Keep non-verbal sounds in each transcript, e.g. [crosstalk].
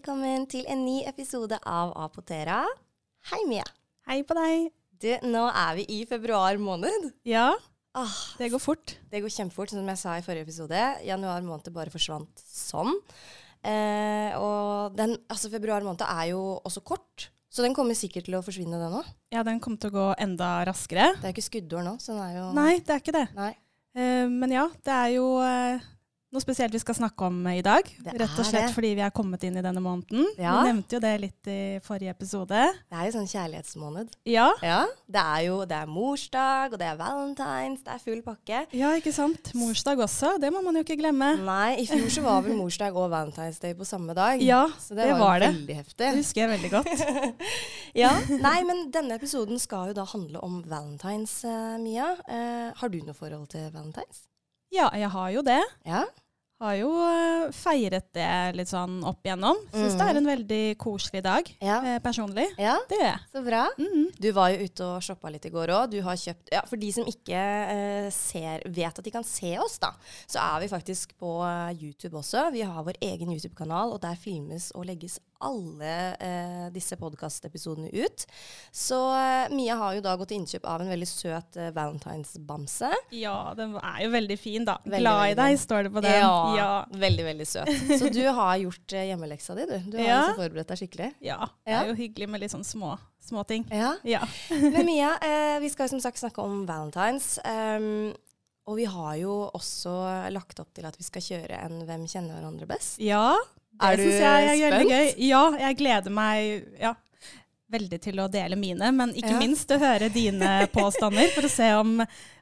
velkommen til en ny episode av Apotera. Hei, Mia. Hei på deg. Du, nå er vi i februar måned. Ja, Ah, det går fort. det går kjempefort, som jeg sa i forrige episode. Januar måned bare forsvant sånn. Eh, og den, altså februar måned er jo også kort, så den kommer sikkert til å forsvinne, den òg. Ja, den kommer til å gå enda raskere. Det er ikke skuddår nå, så den er jo Nei, det er ikke det. Nei. Eh, men ja, det er jo eh, noe spesielt vi skal snakke om i dag. Rett og slett det. fordi vi er kommet inn i denne måneden. Ja. Vi nevnte jo det litt i forrige episode. Det er jo sånn kjærlighetsmåned. Ja, Ja. Det er jo det er morsdag, og det er valentines, det er full pakke. ja ikke sant. Morsdag også, det må man jo ikke glemme. Nei, i fjor så var vel morsdag og valentines day på samme dag. Ja, Så det, det var, var det. veldig heftig. Det husker jeg veldig godt. [laughs] Ja, Nei, men denne episoden skal jo da handle om valentines, eh, Mia. Eh, har du noe forhold til valentines? Ja, jeg har jo det. Ja. Har jo eh, feiret det litt sånn opp igjennom. Syns det er en veldig koselig dag, Ja. eh, personlig. ja. Det gjør jeg. Så bra. Mm. Du var jo ute og shoppa litt i går òg. Du har kjøpt Ja, for de som ikke eh, ser, vet at de kan se oss, da, så er vi faktisk på eh, YouTube også. Vi har vår egen YouTube-kanal, og der filmes og legges alle eh, disse podkastepisodene ut. Så eh, Mia har jo da gått til innkjøp av en veldig søt eh, valentinsbamse. Ja, den er jo veldig fin, da. Veldig, Glad i deg, står det på den. Ja. Veldig, veldig søt. Så du har gjort eh, hjemmeleksa di, du. Du har Ja. altså forberedt deg skikkelig. Ja, det er jo hyggelig med litt sånn små, små ting. Ja. Ja. [laughs] Men Mia, eh, vi skal som sagt snakke om valentines. Um, og vi har jo også lagt opp til at vi skal kjøre en Hvem kjenner hverandre best? ja Er du syns jeg er spent? gøy. Ja, jeg gleder meg ja, veldig til å dele mine, men ikke Ja. minst å høre dine påstander, for å se om,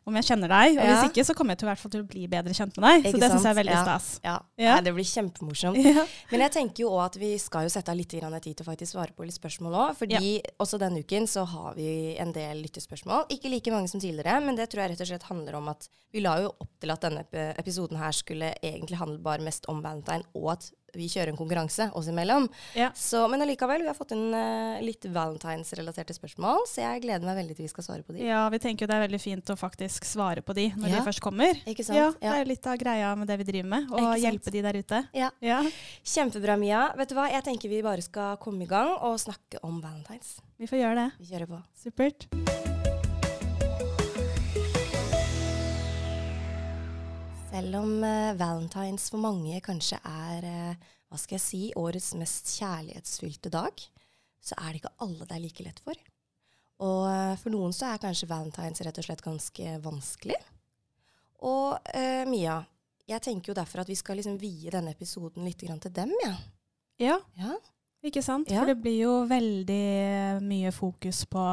om jeg kjenner deg. Og Ja. hvis ikke, så kommer jeg til, hvert fall til å bli bedre kjent med deg. Ikke så det syns jeg er veldig Ja. stas. Ja, Ja. Nei, det blir kjempemorsomt. Men jeg tenker jo òg at vi skal jo sette av litt tid til å faktisk svare på litt spørsmål òg. Fordi også denne uken så har vi en del lyttespørsmål. Ikke like mange som tidligere, men det tror jeg rett og slett handler om at vi la jo opp til at denne episoden her skulle egentlig handle bare mest om valentine, og at vi kjører en konkurranse oss imellom. Ja. Så, men allikevel, vi har fått inn uh, litt valentines-relaterte spørsmål, så jeg gleder meg veldig til vi skal svare på de. ja, vi tenker jo det er veldig fint å faktisk svare på de når Ja. de først kommer. Ikke sant? Ja, det er jo litt av greia med det vi driver med, å hjelpe de der ute. Ja. Ja, Kjempebra, Mia. Vet du hva, jeg tenker vi bare skal komme i gang og snakke om valentines. vi får gjøre det. Vi kjører på. Supert. Selv om uh, valentines for mange kanskje er uh, hva skal jeg si, årets mest kjærlighetsfylte dag, så er det ikke alle det er like lett for. Og eh, for noen så er kanskje valentines rett og slett ganske vanskelig. Og eh, Mia, jeg tenker jo derfor at vi skal liksom vie denne episoden litt grann til dem, ja. Ja, ja. ikke sant? Ja. For det blir jo veldig mye fokus på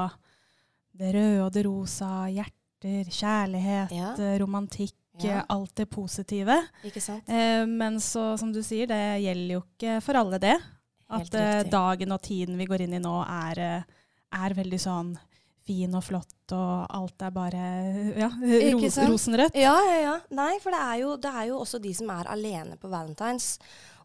det røde og det rosa, hjerter, kjærlighet, Ja. eh, romantikk, Ja. eh, alt det positive. Ikke sant? Eh, men så, som du sier, det gjelder jo ikke for alle det. Helt At riktig. dagen og tiden vi går inn i nå, er, eh, er veldig sånn fin og flott, og alt er bare [laughs] ja, ros rosenrødt. Ja, ja, ja. Nei, for det er, jo, det er jo også de som er alene på valentines.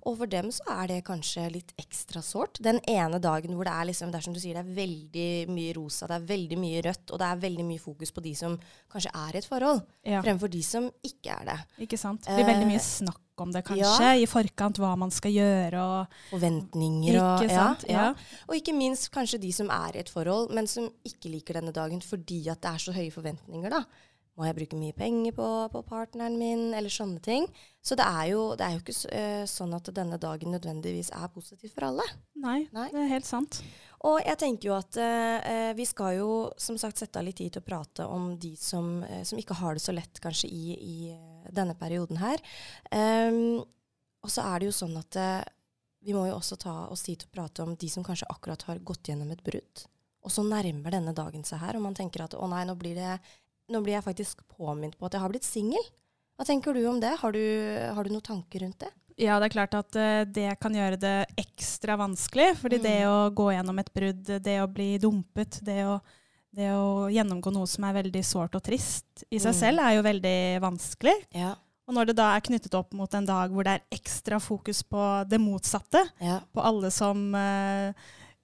Og for dem så er det kanskje litt ekstra sårt. Den ene dagen hvor det er liksom, det er som du sier, det er veldig mye rosa, det er veldig mye rødt, og det er veldig mye fokus på de som kanskje er i et forhold, Ja, fremfor de som ikke er det. ikke sant? Det blir veldig Eh, mye snakk om det, kanskje, i forkant, hva man skal gjøre. og Forventninger og Ikke sant? Ja, ja. Ja. Og ikke minst kanskje de som er i et forhold, men som ikke liker denne dagen fordi at det er så høye forventninger, da. Må jeg bruke mye penger på, på partneren min, eller sånne ting. Så det er jo, det er jo ikke eh, sånn at denne dagen nødvendigvis er positiv for alle. Nei, Nei. det er helt sant. Og jeg tenker jo at eh, vi skal jo som sagt sette av litt tid til å prate om de som, uh, som ikke har det så lett kanskje i, i denne perioden her. Um, og så er det jo sånn at vi må jo også ta oss tid til å prate om de som kanskje akkurat har gått gjennom et brudd. Og så nærmer denne dagen seg her, og man tenker at å nei, nå blir, det, nå blir jeg faktisk påminnet på at jeg har blitt singel. Hva tenker du om det? Har du, har du noen tanker rundt det? Ja, det er klart at eh, det kan gjøre det ekstra vanskelig. fordi Mm. det å gå gjennom et brudd, det å bli dumpet, det å, det å gjennomgå noe som er veldig sårt og trist i seg Mm. selv, er jo veldig vanskelig. Ja. Og når det da er knyttet opp mot en dag hvor det er ekstra fokus på det motsatte, ja. på alle som eh,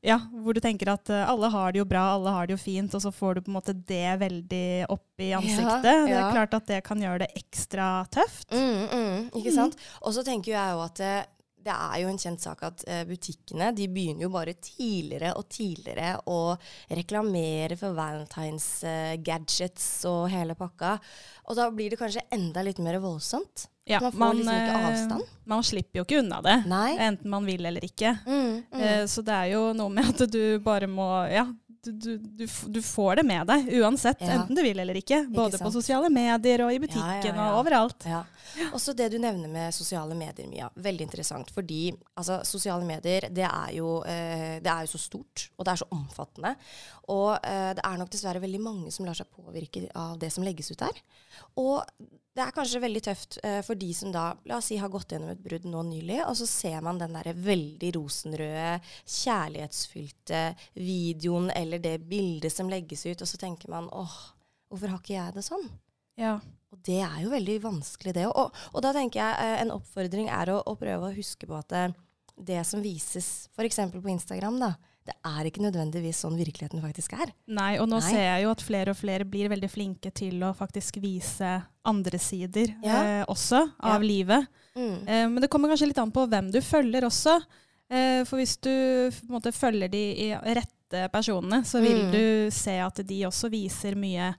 Ja, hvor du tenker at eh, alle har det jo bra, alle har det jo fint, og så får du på en måte det veldig opp i ansiktet. Det ja. er klart at det kan gjøre det ekstra tøft. Mm, mm, ikke sant? Og så tenker jeg jo at det, er jo en kjent sak at eh, butikkene de begynner jo bare tidligere og tidligere å reklamere for Valentines eh, gadgets og hele pakka. Og da blir det kanskje enda litt mer voldsomt. Ja, man får liksom ikke eh, avstand. Man slipper jo ikke unna det, Nei. enten man vil eller ikke. Mm, mm. Så det er jo noe med at du bare må Ja, du, du, du, får det med deg uansett, Ja. enten du vil eller ikke. Både på sosiale medier og i butikken ja, ja. og overalt. Også det du nevner med sosiale medier, Mia. Veldig interessant. Fordi altså, sosiale medier det er, jo, eh, det er jo så stort, og det er så omfattende. Og eh, det er nok dessverre veldig mange som lar seg påvirke av det som legges ut der. Og det er kanskje veldig tøft eh, for de som da, la oss si, har gått gjennom et brudd nå nylig, og så ser man den derre veldig rosenrøde, kjærlighetsfylte videoen eller det bildet som legges ut, og så tenker man åh, hvorfor har ikke jeg det sånn? Ja. Det er jo veldig vanskelig, det. Og, og da tenker jeg eh, en oppfordring er å, å prøve å huske på at eh, det som vises f.eks. på Instagram, da, det er ikke nødvendigvis sånn virkeligheten faktisk er. Nei, og nå Nei. ser jeg jo at flere og flere blir veldig flinke til å faktisk vise andre sider Ja. eh, også av Ja. livet. Mm. Eh, men det kommer kanskje litt an på hvem du følger også. Eh, for hvis du måte, følger de i rette personene, så vil Mm. du se at de også viser mye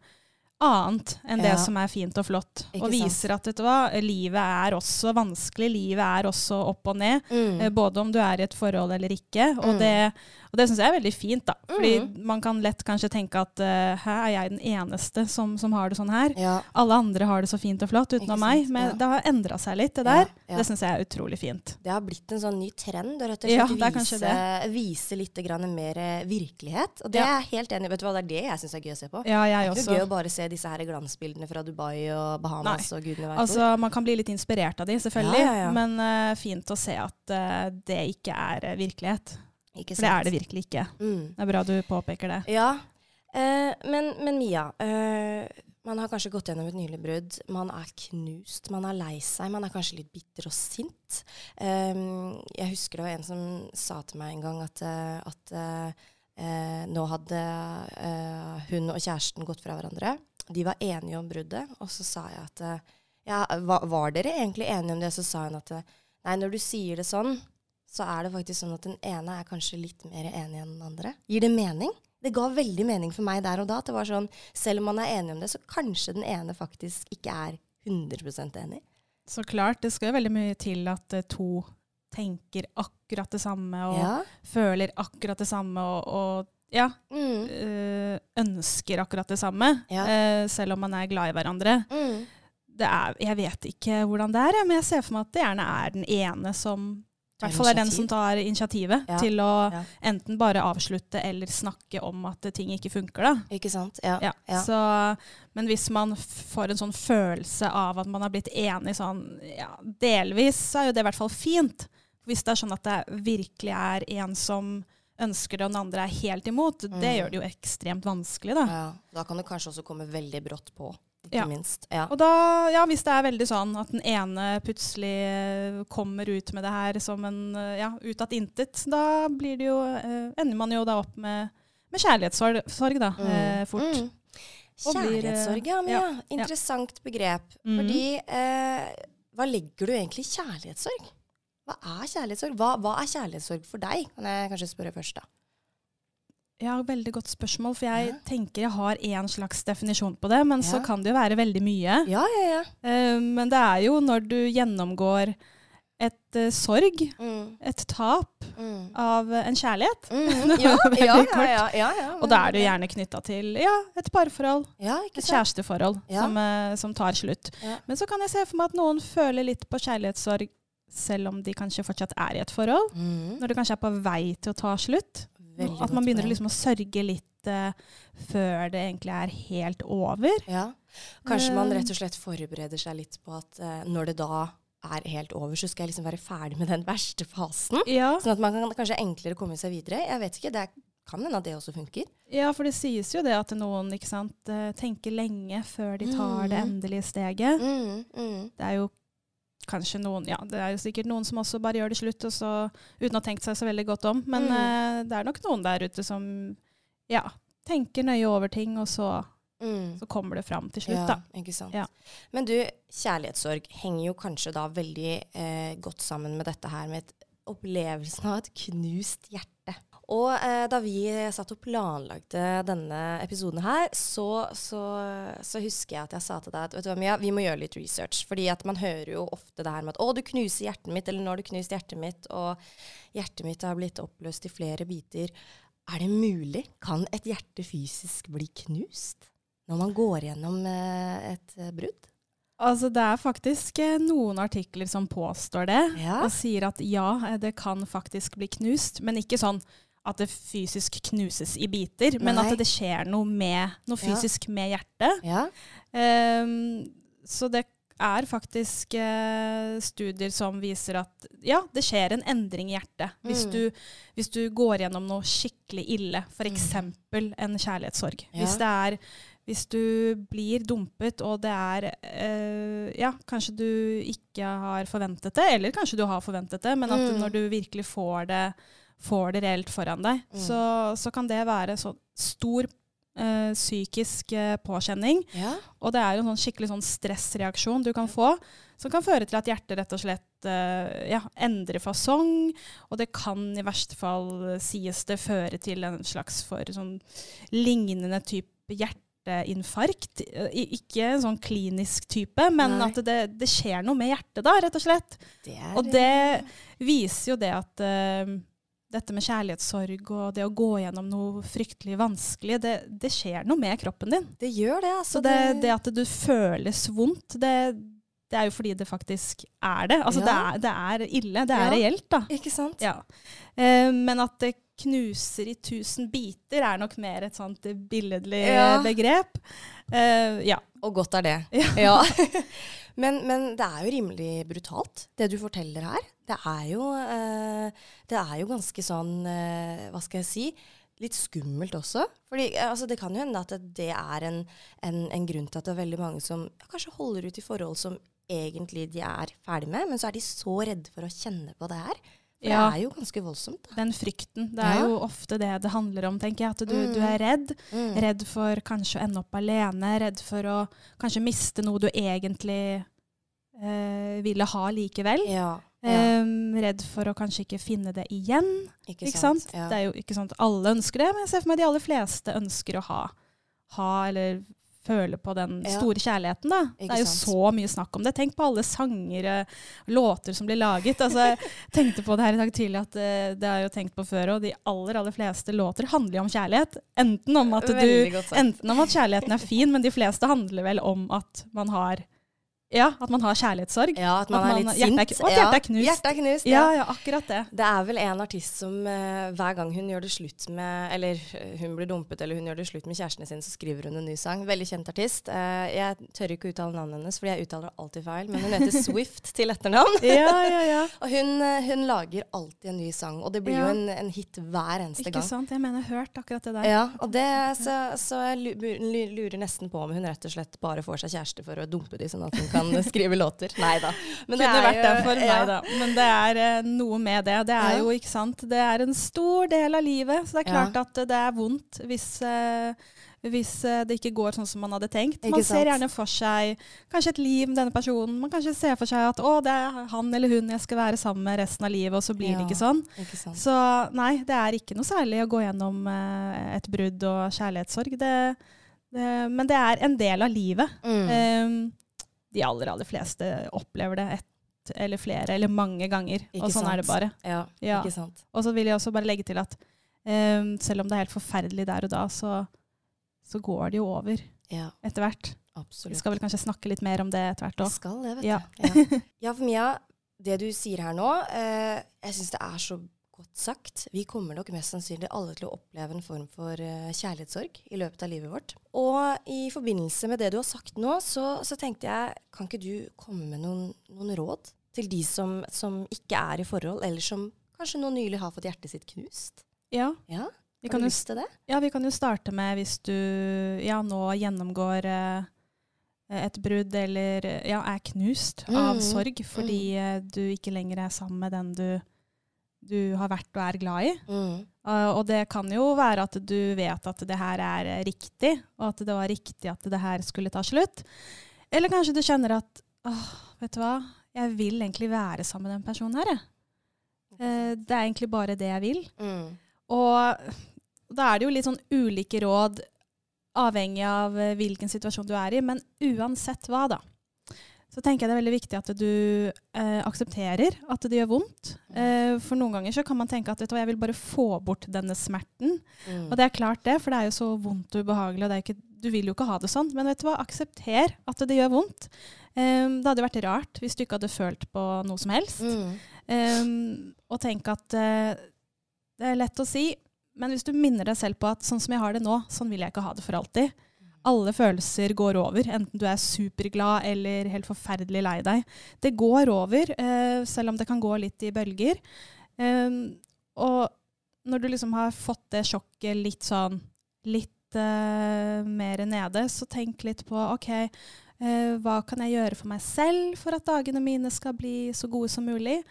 annet enn det som er fint og flott. Ikke og viser at vet du hva, livet er også vanskelig, livet er også opp og ned. Mm. Eh, både om du er i et forhold eller ikke. Og Mm. det, og det syns jeg er veldig fint, da. Fordi Mm. man kan lett kanskje tenke at eh, her er jeg den eneste som, som har det sånn her. Ja. Alle andre har det så fint og flott utenom meg. Men ja. det har endra seg litt, det der. Ja, ja. Det syns jeg er utrolig fint. Det har blitt en sånn ny trend å rett og slett vise, vise litt mer virkelighet. Og det Ja. er jeg helt enig i. Vet du hva, det er det jeg syns er gøy å se på. Ja, det er ikke gøy å bare se disse her glansbildene fra Dubai og Bahamas og gudene veit Altså, man kan bli litt inspirert av de, selvfølgelig. Ja, ja. Men uh, fint å se at uh, det ikke er eh, virkelighet. Ikke For det er det virkelig ikke. Mm. Det er bra du påpeker det. Ja, uh, men, men Mia. Man har kanskje gått gjennom et nylig brudd. Man er knust, man er lei seg, man er kanskje litt bitter og sint. Jeg husker det var en som sa til meg en gang at, at eh, nå hadde eh, hun og kjæresten gått fra hverandre. De var enige om bruddet, og så sa jeg at eh, ja, var, dere egentlig enige om det? Så sa hun at eh, nei, når du sier det sånn, så er det faktisk sånn at den ene er kanskje litt mer enig enn den andre. Gir det mening? Det ga veldig mening for meg der og da. At det var sånn, selv om man er enig om det, så kanskje den ene faktisk ikke er 100% enig. Så klart, det skal jo veldig mye til at eh, to tenker akkurat det samme og Ja. føler akkurat det samme og, og ja, Mm. øh, ønsker akkurat det samme, Ja. øh, selv om man er glad i hverandre. Mm. Det er, jeg vet ikke hvordan det er, men jeg ser for meg at det gjerne er den ene som i hvert fall er den som tar initiativet Ja, til å ja. enten bare avslutte eller snakke om at ting ikke funker. da. Ikke sant? Ja. Ja. Så, men hvis man får en sånn følelse av at man har blitt enig sånn ja, delvis, så er jo det i hvert fall fint. Hvis det er sånn at det virkelig er en som ønsker det, og den andre er helt imot, det Mm. gjør det jo ekstremt vanskelig, da. ja. Da kan det kanskje også komme veldig brått på, ikke Ja. minst. Ja. Og da, ja, hvis det er veldig sånn at den ene plutselig eh, kommer ut med det her som en eh, ja, ut av intet, da blir det jo, eh, ender man jo da opp med, med kjærlighetssorg, da, mm. eh, fort. Mm. Eh, Kjærlighetssorg, ja. Men ja. Interessant begrep. Mhm. Fordi eh, hva legger du egentlig i kjærlighetssorg? Hva er kjærlighetssorg? Hva, hva er kjærlighetssorg for deg? Kan jeg kanskje spørre først, da. Ja, veldig godt spørsmål, for jeg Ja. tenker jeg har en slags definisjon på det, men så kan det jo være veldig mye. Ja, ja, ja. Uh, men det er jo når du gjennomgår et uh, sorg, Mm. et tap Mm. av en kjærlighet, Mm. [laughs] Ja, ja, ja, ja, ja, ja, og da er du gjerne knytta til ja, et parforhold, Ja, et kjæresteforhold, Ja. som, eh, som tar slutt. Ja. Men så kan jeg se for meg at noen føler litt på kjærlighetssorg selv om de kanskje fortsatt er i et forhold. Mm. Når det kanskje er på vei til å ta slutt. Veldig at man begynner liksom å sørge litt uh, før det egentlig er helt over. Ja. Kanskje man Eh. rett og slett forbereder seg litt på at uh, når det da er helt over, så skal jeg liksom være ferdig med den verste fasen. Ja, Sånn at man kan kanskje enklere komme seg videre. Jeg vet ikke, det kan hende at det også funker. ja, for det sies jo det at noen ikke sant, eh, tenker lenge før de tar det Mhm. endelige steget. Mm, mm. Det er jo kanskje noen Ja, det er jo sikkert noen som også bare gjør det slutt og så, uten å ha tenkt seg så veldig godt om. Men Mm. uh, det er nok noen der ute som ja, tenker nøye over ting, og så Mm. så kommer det fram til slutt, Ja, da. ikke sant. Ja. Men du, kjærlighetssorg henger jo kanskje da veldig eh, godt sammen med dette her med et, opplevelsen av et knust hjerte. Og eh, da vi satt og planlagde denne episoden her, så, så, så husker jeg at jeg sa til deg at vet du hva, Mia, vi må gjøre litt research. Fordi at man hører jo ofte det her med at 'å, du knuser hjertet mitt', eller 'nå har du knust hjertet mitt', og hjertet mitt har blitt oppløst i flere biter. Er det mulig? Kan et hjerte fysisk bli knust? Når man går gjennom eh, et eh, brudd? Altså, det er faktisk eh, noen artikler som påstår det, Ja. og sier at ja, eh, det kan faktisk bli knust, men ikke sånn at det fysisk knuses i biter, men at det skjer noe, med, noe Ja. fysisk med hjertet. Ja. Um, så det er faktisk uh, studier som viser at ja, det skjer en endring i hjertet. Hvis, Mm. du, hvis du går gjennom noe skikkelig ille, f.eks. en kjærlighetssorg. Ja. Hvis, det er, hvis du blir dumpet, og det er øh, Ja, kanskje du ikke har forventet det, eller kanskje du har forventet det, men at Mm. når du virkelig får det, får det reelt foran deg, Mm. så, så kan det være så stor eh, psykisk eh, påkjenning. ja. Og det er jo en sånn skikkelig sånn stressreaksjon du kan få, som kan føre til at hjertet rett og slett eh, ja, endrer fasong. Og det kan i verste fall, eh, sies det, føre til en slags for sånn lignende type hjerteinfarkt. Eh, i- Ikke en sånn klinisk type, men Nei. at det, det skjer noe med hjertet da, rett og slett. Det er, Og det viser jo det at eh, dette med kjærlighetssorg og det å gå gjennom noe fryktelig vanskelig, det, det skjer noe med kroppen din. det gjør det, altså. Så det, det at du føles vondt, det, det er jo fordi det faktisk er det. Altså Ja. det, er, det er ille, det er Ja. reelt, da. Ikke sant? Ja. Eh, men at det knuser i tusen biter, er nok mer et sånt billedlig begrep. Eh, ja. Og godt er det. Ja. Ja. [laughs] [laughs] men, men det er jo rimelig brutalt, det du forteller her. Det er jo, eh, det er jo ganske sånn, eh, hva skal jeg si, litt skummelt også. Fordi eh, altså, det kan jo hende at det, det er en, en, en grunn til at det er veldig mange som ja, kanskje holder ut i forhold som egentlig de er ferdig med, men så er de så redde for å kjenne på det her. For Ja. det er jo ganske voldsomt. Da. Den frykten. Det er Ja. jo ofte det det handler om, tenker jeg. At du, Mm. du er redd. Mm. Redd for kanskje å ende opp alene. Redd for å kanskje miste noe du egentlig eh, ville ha likevel. Ja. Ja. Em, redd for å kanskje ikke finne det igjen. Ikke, Ikke sant? Ja. Det er jo ikke sånn at alle ønsker det, men jeg ser for meg de aller fleste ønsker å ha, ha eller føle på den store kjærligheten. Da. Ikke Det er jo sant? så mye snakk om det. Tenk på alle sanger, og låter som blir laget. Altså, jeg tenkte på det her i dag tidlig, at uh, det har jeg jo tenkt på før, og de aller, aller fleste låter handler jo om kjærlighet. Enten om at, du, enten om at kjærligheten er fin, men de fleste handler vel om at man har, ja, at man har kjærlighetssorg. Ja, at man At er litt er sint. kn- og at hjertet er knust. Hjertet er knust, Ja, ja, akkurat det. Det er vel en artist som uh, hver gang hun gjør det slutt med Eller eh, hun blir dumpet eller hun gjør det slutt med kjærestene sine, så skriver hun en ny sang. Veldig kjent artist. Uh, jeg tør ikke uttale navnet hennes, fordi jeg uttaler alltid feil, men hun heter [laughs] Swift til etternavn. Ja, ja, ja. [laughs] Og hun, hun lager alltid en ny sang, og det blir Ja. jo en, en hit hver eneste Ikke gang. sant? Jeg mener, hørt akkurat det der. Ja, og det, så, så jeg lurer nesten på om hun rett og slett bare får seg kjæreste for å dumpe de, sånn at hun kan skrive låter. Nei da. Men vært det derfor, ja. da. Men det er eh, noe med det. Det er Ja. jo, ikke sant, det er en stor del av livet. Så det er Ja. klart at det er vondt hvis, eh, hvis eh, det ikke går sånn som man hadde tenkt. Man ser gjerne for seg kanskje et liv med denne personen. Man kanskje ser for seg at å, det er han eller hun jeg skal være sammen med resten av livet, og så blir det ikke sånn. Ikke. Så nei, det er ikke noe særlig å gå gjennom eh, et brudd og kjærlighetssorg. Det, det, men det er en del av livet. Mm. Um, de aller, aller fleste opplever det ett eller flere eller mange ganger. Ikke og sånn er det bare. ja, Ja. ikke sant. Og så vil jeg også bare legge til at um, selv om det er helt forferdelig der og da, så, så går det jo over Ja, etter hvert. Vi skal vel kanskje snakke litt mer om det etter hvert òg. skal det, vet Ja. du. Ja. [laughs] ja, for Mia, det du sier her nå, eh, jeg syns det er så godt sagt. Vi kommer nok mest sannsynlig alle til å oppleve en form for eh, kjærlighetssorg i løpet av livet vårt. Og i forbindelse med det du har sagt nå, så, så tenkte jeg, kan ikke du komme med noen, noen råd til de som, som ikke er i forhold, eller som kanskje nå nylig har fått hjertet sitt knust? Ja, Ja, vi har kan du lyst til det? Ja, vi kan jo starte med hvis du ja, nå gjennomgår eh, et brudd eller ja, er knust av Mm, sorg fordi mm. du ikke lenger er sammen med den du, du har vært og er glad i. Mm. Uh, og det kan jo være at du vet at det her er eh, riktig, og at det var riktig at det her skulle ta slutt. Eller kanskje du kjenner at åh, vet du hva, jeg vil egentlig være sammen med den personen her, jeg. Uh, det er egentlig bare det jeg vil. Mm. Og da er det jo litt sånn ulike råd avhengig av eh, hvilken situasjon du er i. Men uansett hva, da, så tenker jeg det er veldig viktig at du eh, aksepterer at det gjør vondt. Eh, for noen ganger så kan man tenke at vet du, hva, jeg vil bare få bort denne smerten. Mm. Og det er klart det, for det er jo så vondt og ubehagelig. og det ikke, Du vil jo ikke ha det sånn. Men vet du hva, aksepter at det gjør vondt. Eh, det hadde vært rart hvis du ikke hadde følt på noe som helst. Mm. Eh, og tenk at eh, det er lett å si, men hvis du minner deg selv på at sånn som jeg har det nå, sånn vil jeg ikke ha det for alltid. Alle følelser går over, enten du er superglad eller helt forferdelig lei deg. Det går over, eh, selv om det kan gå litt i bølger. Eh, og når du liksom har fått det sjokket litt sånn litt eh, mer nede, så tenk litt på OK, eh, hva kan jeg gjøre for meg selv for at dagene mine skal bli så gode som mulig?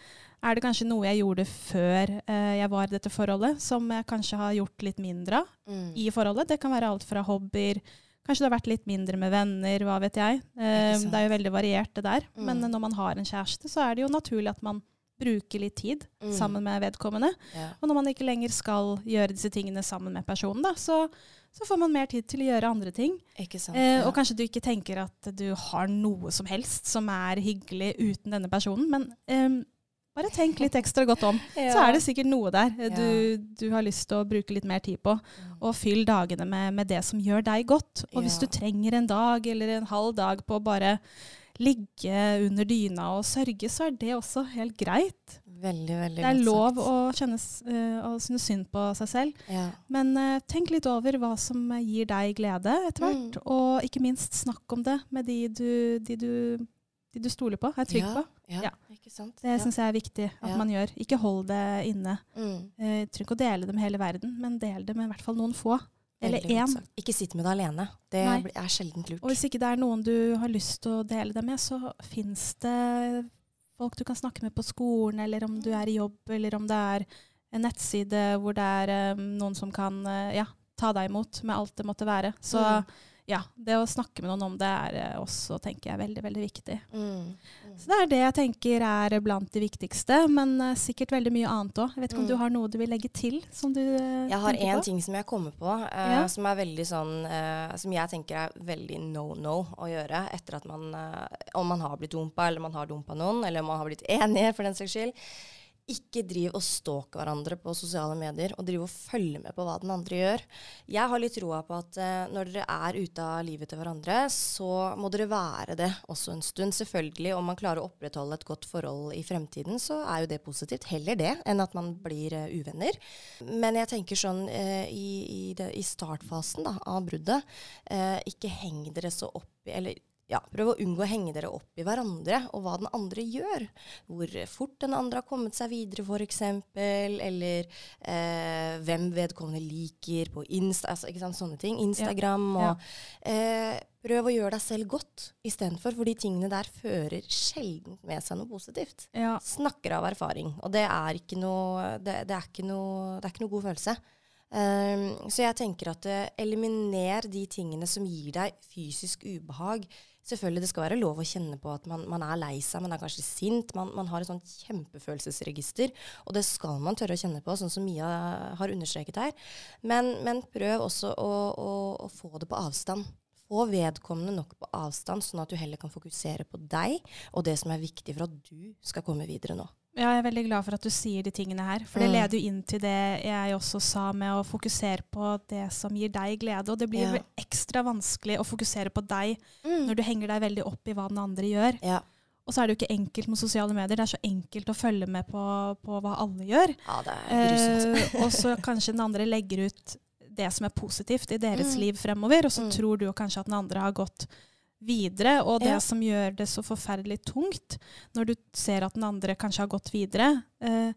Er det kanskje noe jeg gjorde før eh, jeg var i dette forholdet, som jeg kanskje har gjort litt mindre av Mm. i forholdet? Det kan være alt fra hobbyer Kanskje det har vært litt mindre med venner, hva vet jeg. Eh, det er jo veldig variert, det der. Mm. Men når man har en kjæreste, så er det jo naturlig at man bruker litt tid Mm. sammen med vedkommende. Ja. Og når man ikke lenger skal gjøre disse tingene sammen med personen, da, så, så får man mer tid til å gjøre andre ting. Sant. Eh, ja. og kanskje du ikke tenker at du har noe som helst som er hyggelig uten denne personen, men eh, bare tenk litt ekstra godt om. [laughs] Så er det sikkert noe der eh, du, du har lyst til å bruke litt mer tid på. Mm. Og fyll dagene med, med det som gjør deg godt. Og hvis du trenger en dag eller en halv dag på å bare ligge under dyna og sørge, så er det også helt greit. Veldig, veldig Det er lov å, kjennes, uh, å synes synd på seg selv. ja. Men uh, tenk litt over hva som gir deg glede etter hvert. Mm. Og ikke minst snakk om det med de du, de du, de du stoler på, er trygg ja, på. Ja, Ja. Det ja. syns jeg er viktig at Ja. man gjør. Ikke hold det inne. Mm. Eh, trenger ikke å dele det med hele verden, men del det med i hvert fall noen få. Eller én. Ikke sitt med det alene. Det Nei. er sjelden lurt. Og hvis ikke det er noen du har lyst til å dele det med, så fins det folk du kan snakke med på skolen, eller om du er i jobb, eller om det er en nettside hvor det er um, noen som kan uh, ja, ta deg imot med alt det måtte være. Så Mm. Ja, det å snakke med noen om det er eh, også, tenker jeg, veldig, veldig viktig. Mm. Så det er det jeg tenker er blant de viktigste, men uh, sikkert veldig mye annet òg. Jeg vet ikke om Mm. du har noe du vil legge til? som du uh, Jeg har én ting som jeg kommer på, uh, Ja. som er veldig sånn Som jeg tenker er veldig no-no å gjøre etter at man Om man har blitt dumpa, eller man har dumpa noen, eller om man har blitt enige, for den saks skyld. Ikke driv og stalk hverandre på sosiale medier og driv og følge med på hva den andre gjør. Jeg har litt troa på at eh, når dere er ute av livet til hverandre, så må dere være det også en stund. Selvfølgelig, om man klarer å opprettholde et godt forhold i fremtiden, så er jo det positivt. Heller det enn at man blir eh, uvenner. Men jeg tenker sånn eh, i, i, det, i startfasen da, av bruddet, eh, ikke heng dere så opp i Eller ja, prøv å unngå å henge dere opp i hverandre og hva den andre gjør. Hvor fort den andre har kommet seg videre, f.eks. Eller eh, hvem vedkommende liker på Insta, altså, ikke sant, sånne ting. Instagram Ja. og eh, Prøv å gjøre deg selv godt istedenfor, for de tingene der fører sjelden med seg noe positivt. Ja, Snakker av erfaring, og det er ikke noe, det, det er ikke noe, det er ikke noe god følelse. Um, så jeg tenker at eh, eliminer de tingene som gir deg fysisk ubehag. Selvfølgelig det skal være lov å kjenne på at man, man er lei seg, man er kanskje sint. Man, man har et sånt kjempefølelsesregister, og det skal man tørre å kjenne på, sånn som Mia har understreket her. Men, men prøv også å, å, å få det på avstand. Få vedkommende nok på avstand, sånn at du heller kan fokusere på deg og det som er viktig for at du skal komme videre nå. Ja, jeg er veldig glad for at du sier de tingene her. For det Mm. leder jo inn til det jeg også sa med å fokusere på det som gir deg glede. Og det blir Ja. ekstra vanskelig å fokusere på deg Mm. når du henger deg veldig opp i hva den andre gjør. Ja. Og så er det jo ikke enkelt med sosiale medier. Det er så enkelt å følge med på, på hva alle gjør. ja, det er grusomt. Eh, og så kanskje den andre legger ut det som er positivt i deres Mm. liv fremover, og så Mm. tror du kanskje at den andre har gått videre. Og det Ja. som gjør det så forferdelig tungt, når du ser at den andre kanskje har gått videre eh,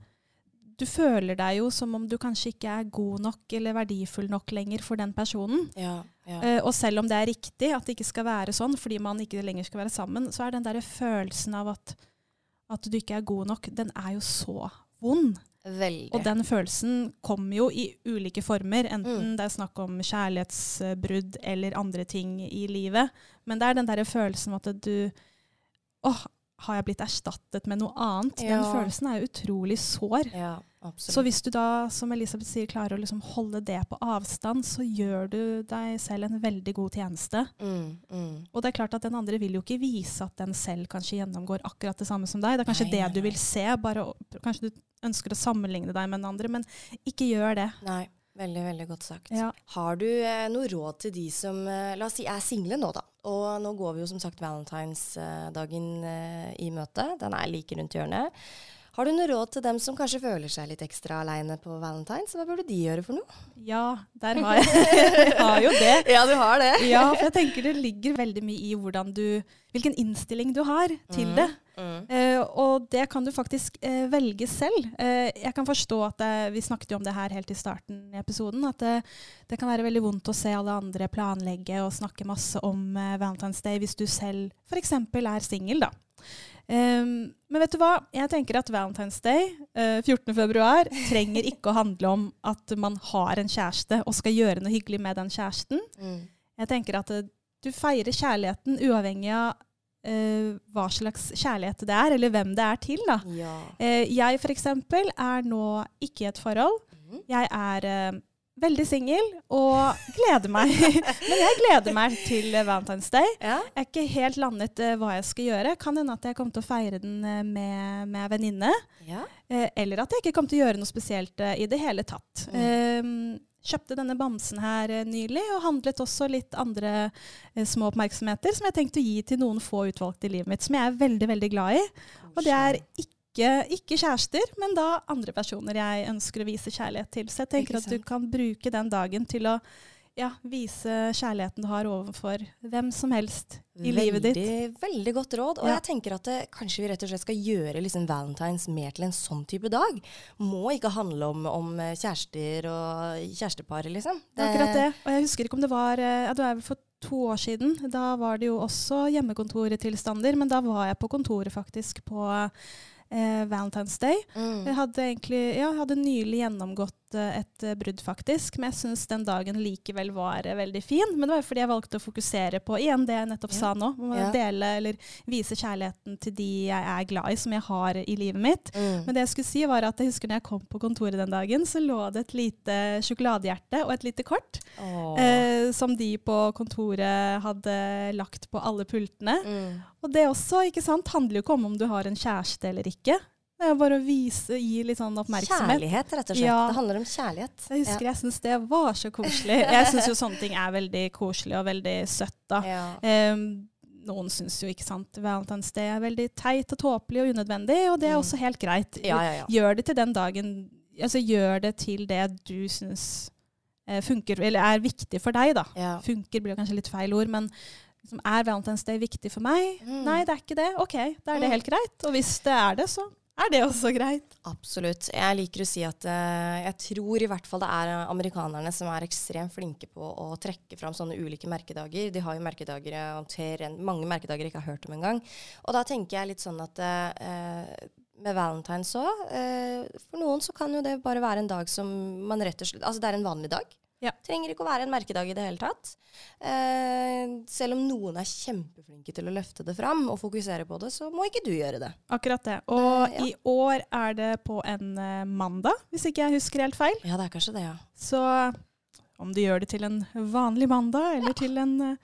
Du føler deg jo som om du kanskje ikke er god nok eller verdifull nok lenger for den personen. ja, ja. Eh, og selv om det er riktig at det ikke skal være sånn fordi man ikke lenger skal være sammen, så er den der følelsen av at, at du ikke er god nok, den er jo så vond. Veldig. Og den følelsen kommer jo i ulike former, enten Mm. det er snakk om kjærlighetsbrudd eller andre ting i livet. Men det er den derre følelsen at du Åh, har jeg blitt erstattet med noe annet? Den følelsen er utrolig sår. ja. Så hvis du da, som Elisabeth sier, klarer å liksom holde det på avstand, så gjør du deg selv en veldig god tjeneste. mm, mm. Og det er klart at den andre vil jo ikke vise at den selv kanskje gjennomgår akkurat det samme som deg. Det er kanskje Nei, det nei, du vil se. Bare, kanskje du ønsker å sammenligne deg med den andre, men ikke gjør det. Nei, veldig, veldig godt sagt. Ja. Har du eh, noe råd til de som eh, la oss si, er single nå, da? Og nå går vi jo som sagt valentinsdagen eh, i møte. Den er like rundt hjørnet. Har du noe råd til dem som kanskje føler seg litt ekstra aleine på valentines? Hva burde de gjøre for noe? Ja, der har jeg, [laughs] jeg har jo det. [laughs] Ja, du har det. Ja, for jeg tenker det ligger veldig mye i hvordan du, hvilken innstilling du har til det. Mm. Eh, og det kan du faktisk eh, velge selv. Eh, jeg kan forstå at Vi snakket jo om det her helt i starten i episoden. At det, det kan være veldig vondt å se alle andre planlegge og snakke masse om Valentine's Day hvis du selv f.eks. er singel. da. Um, men vet du hva? Jeg tenker at Valentine's Day, eh, 14. februar, trenger ikke å handle om at man har en kjæreste og skal gjøre noe hyggelig med den kjæresten. Mm. Jeg tenker at du feirer kjærligheten uavhengig av eh, hva slags kjærlighet det er, eller hvem det er til. da. Ja. Uh, jeg f.eks. er nå ikke i et forhold. Mm. Jeg er uh, veldig singel og gleder meg. [laughs] Men jeg gleder meg til Valentine's Day. ja. Jeg er ikke helt landet hva jeg skal gjøre. Kan hende at jeg kommer til å feire den med, med venninne. ja. Eller at jeg ikke kommer til å gjøre noe spesielt i det hele tatt. Mm. Kjøpte denne bamsen her eh, nylig, og handlet også litt andre eh, små oppmerksomheter som jeg tenkte å gi til noen få utvalgte i livet mitt, som jeg er veldig, veldig glad i. Og det er ikke, ikke kjærester, men da andre personer jeg ønsker å vise kjærlighet til. Så jeg tenker at du kan bruke den dagen til å ja, vise kjærligheten du har overfor hvem som helst i livet ditt. Veldig, veldig godt råd. Og Ja. jeg tenker at det, kanskje vi rett og slett skal gjøre liksom valentines mer til en sånn type dag. Må ikke handle om, om eh, kjærester og kjærestepar, liksom. Det akkurat det. Og jeg husker ikke om det var eh, ja, Det er vel for to år siden. Da var det jo også hjemmekontortilstander, men da var jeg på kontoret faktisk på eh, Valentine's Day. Mm. Jeg hadde, egentlig, ja, jeg hadde nylig gjennomgått et brudd, faktisk. Men jeg syns den dagen likevel var veldig fin. Men det var fordi jeg valgte å fokusere på igjen det jeg nettopp Ja. sa nå. Om å Ja. dele eller vise kjærligheten til de jeg er glad i, som jeg har i livet mitt. Mm. Men det jeg skulle si var at jeg husker når jeg kom på kontoret den dagen, så lå det et lite sjokoladehjerte og et lite kort. Eh, som de på kontoret hadde lagt på alle pultene. Mm. Og det også ikke sant, handler jo ikke om om du har en kjæreste eller ikke. Det er bare å vise, gi litt sånn oppmerksomhet. Kjærlighet, rett og slett. Ja. Det handler om kjærlighet. Jeg husker jeg syns det var så koselig. Jeg syns jo sånne ting er veldig koselig og veldig søtt. da. Ja. Um, noen syns jo ikke sant, Valentine's Day er veldig teit og tåpelig og unødvendig, og det er Mm. også helt greit. Ja, ja, ja. Gjør det til den dagen altså Gjør det til det du syns eh, funker, eller er viktig for deg, da. ja. Funker blir kanskje litt feil ord, men liksom, er Valentine's Day viktig for meg? Mm. Nei, det er ikke det. OK, da er det Mm. helt greit. Og hvis det er det, så er det også greit. Absolutt. Jeg liker å si at uh, jeg tror i hvert fall det er eh, amerikanerne som er ekstremt flinke på å trekke fram sånne ulike merkedager. De har jo merkedager jeg en- mange merkedager jeg ikke har hørt om engang. Og da tenker jeg litt sånn at uh, med valentines òg For noen så kan jo det bare være en dag som man rett og slett Altså det er en vanlig dag. Ja. Trenger ikke å være en merkedag i det hele tatt. Eh, selv om noen er kjempeflinke til å løfte det fram og fokusere på det, så må ikke du gjøre det. Akkurat det. Og Eh, ja. i år er det på en eh, mandag, hvis ikke jeg husker helt feil. Ja, det er kanskje det, ja. Så om du gjør det til en vanlig mandag, eller til en eh,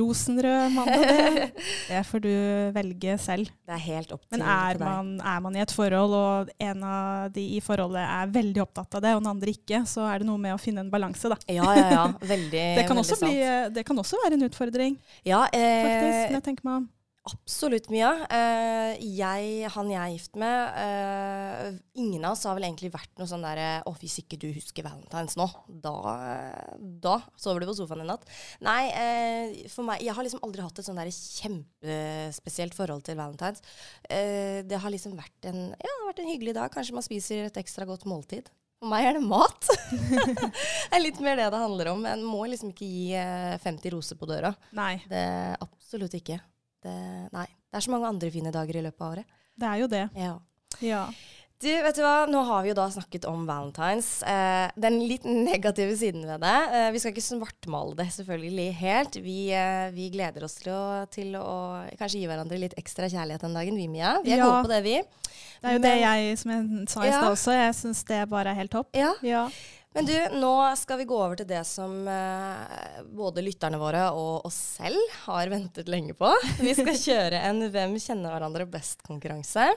rosenrød mandag, det, [laughs] det får du velge selv. Det er helt opp til, Men er man, er man i et forhold, og en av de i forholdet er veldig opptatt av det, og den andre ikke, så er det noe med å finne en balanse, da. Ja, ja, ja. [laughs] Veldig, Det kan, veldig også sant. bli, det kan også være en utfordring, Ja, faktisk, eh, når jeg tenker meg om. Absolutt, Mia. Eh, jeg, han jeg er gift med, eh, ingen av oss har vel egentlig vært noe sånn derre Å, hvis ikke du husker valentines nå, da, da sover du på sofaen en natt. Nei, eh, for meg Jeg har liksom aldri hatt et sånn derre kjempespesielt forhold til valentines. Eh, det har liksom vært en, ja, det har vært en hyggelig dag. Kanskje man spiser et ekstra godt måltid. For meg er det mat. [laughs] det er litt mer det det handler om. En må liksom ikke gi eh, 50 roser på døra. Nei, Det Absolutt ikke. Det, nei. Det er så mange andre fine dager i løpet av året. det er jo det. Ja. Ja. Du, vet du hva? Nå har vi jo da snakket om valentines. Eh, den litt negative siden ved det. Eh, vi skal ikke svartmale det selvfølgelig helt. Vi, eh, vi gleder oss til å, til å, kanskje gi hverandre litt ekstra kjærlighet den dagen, vi Mia. Vi er Ja. gode på det, vi. Det er jo det jeg, som jeg sa i Ja. stad også, jeg syns det bare er helt topp. Ja. Ja. Men du, nå skal vi gå over til det som eh, både lytterne våre og oss selv har ventet lenge på. Vi skal [laughs] kjøre en Hvem kjenner hverandre best-konkurranse.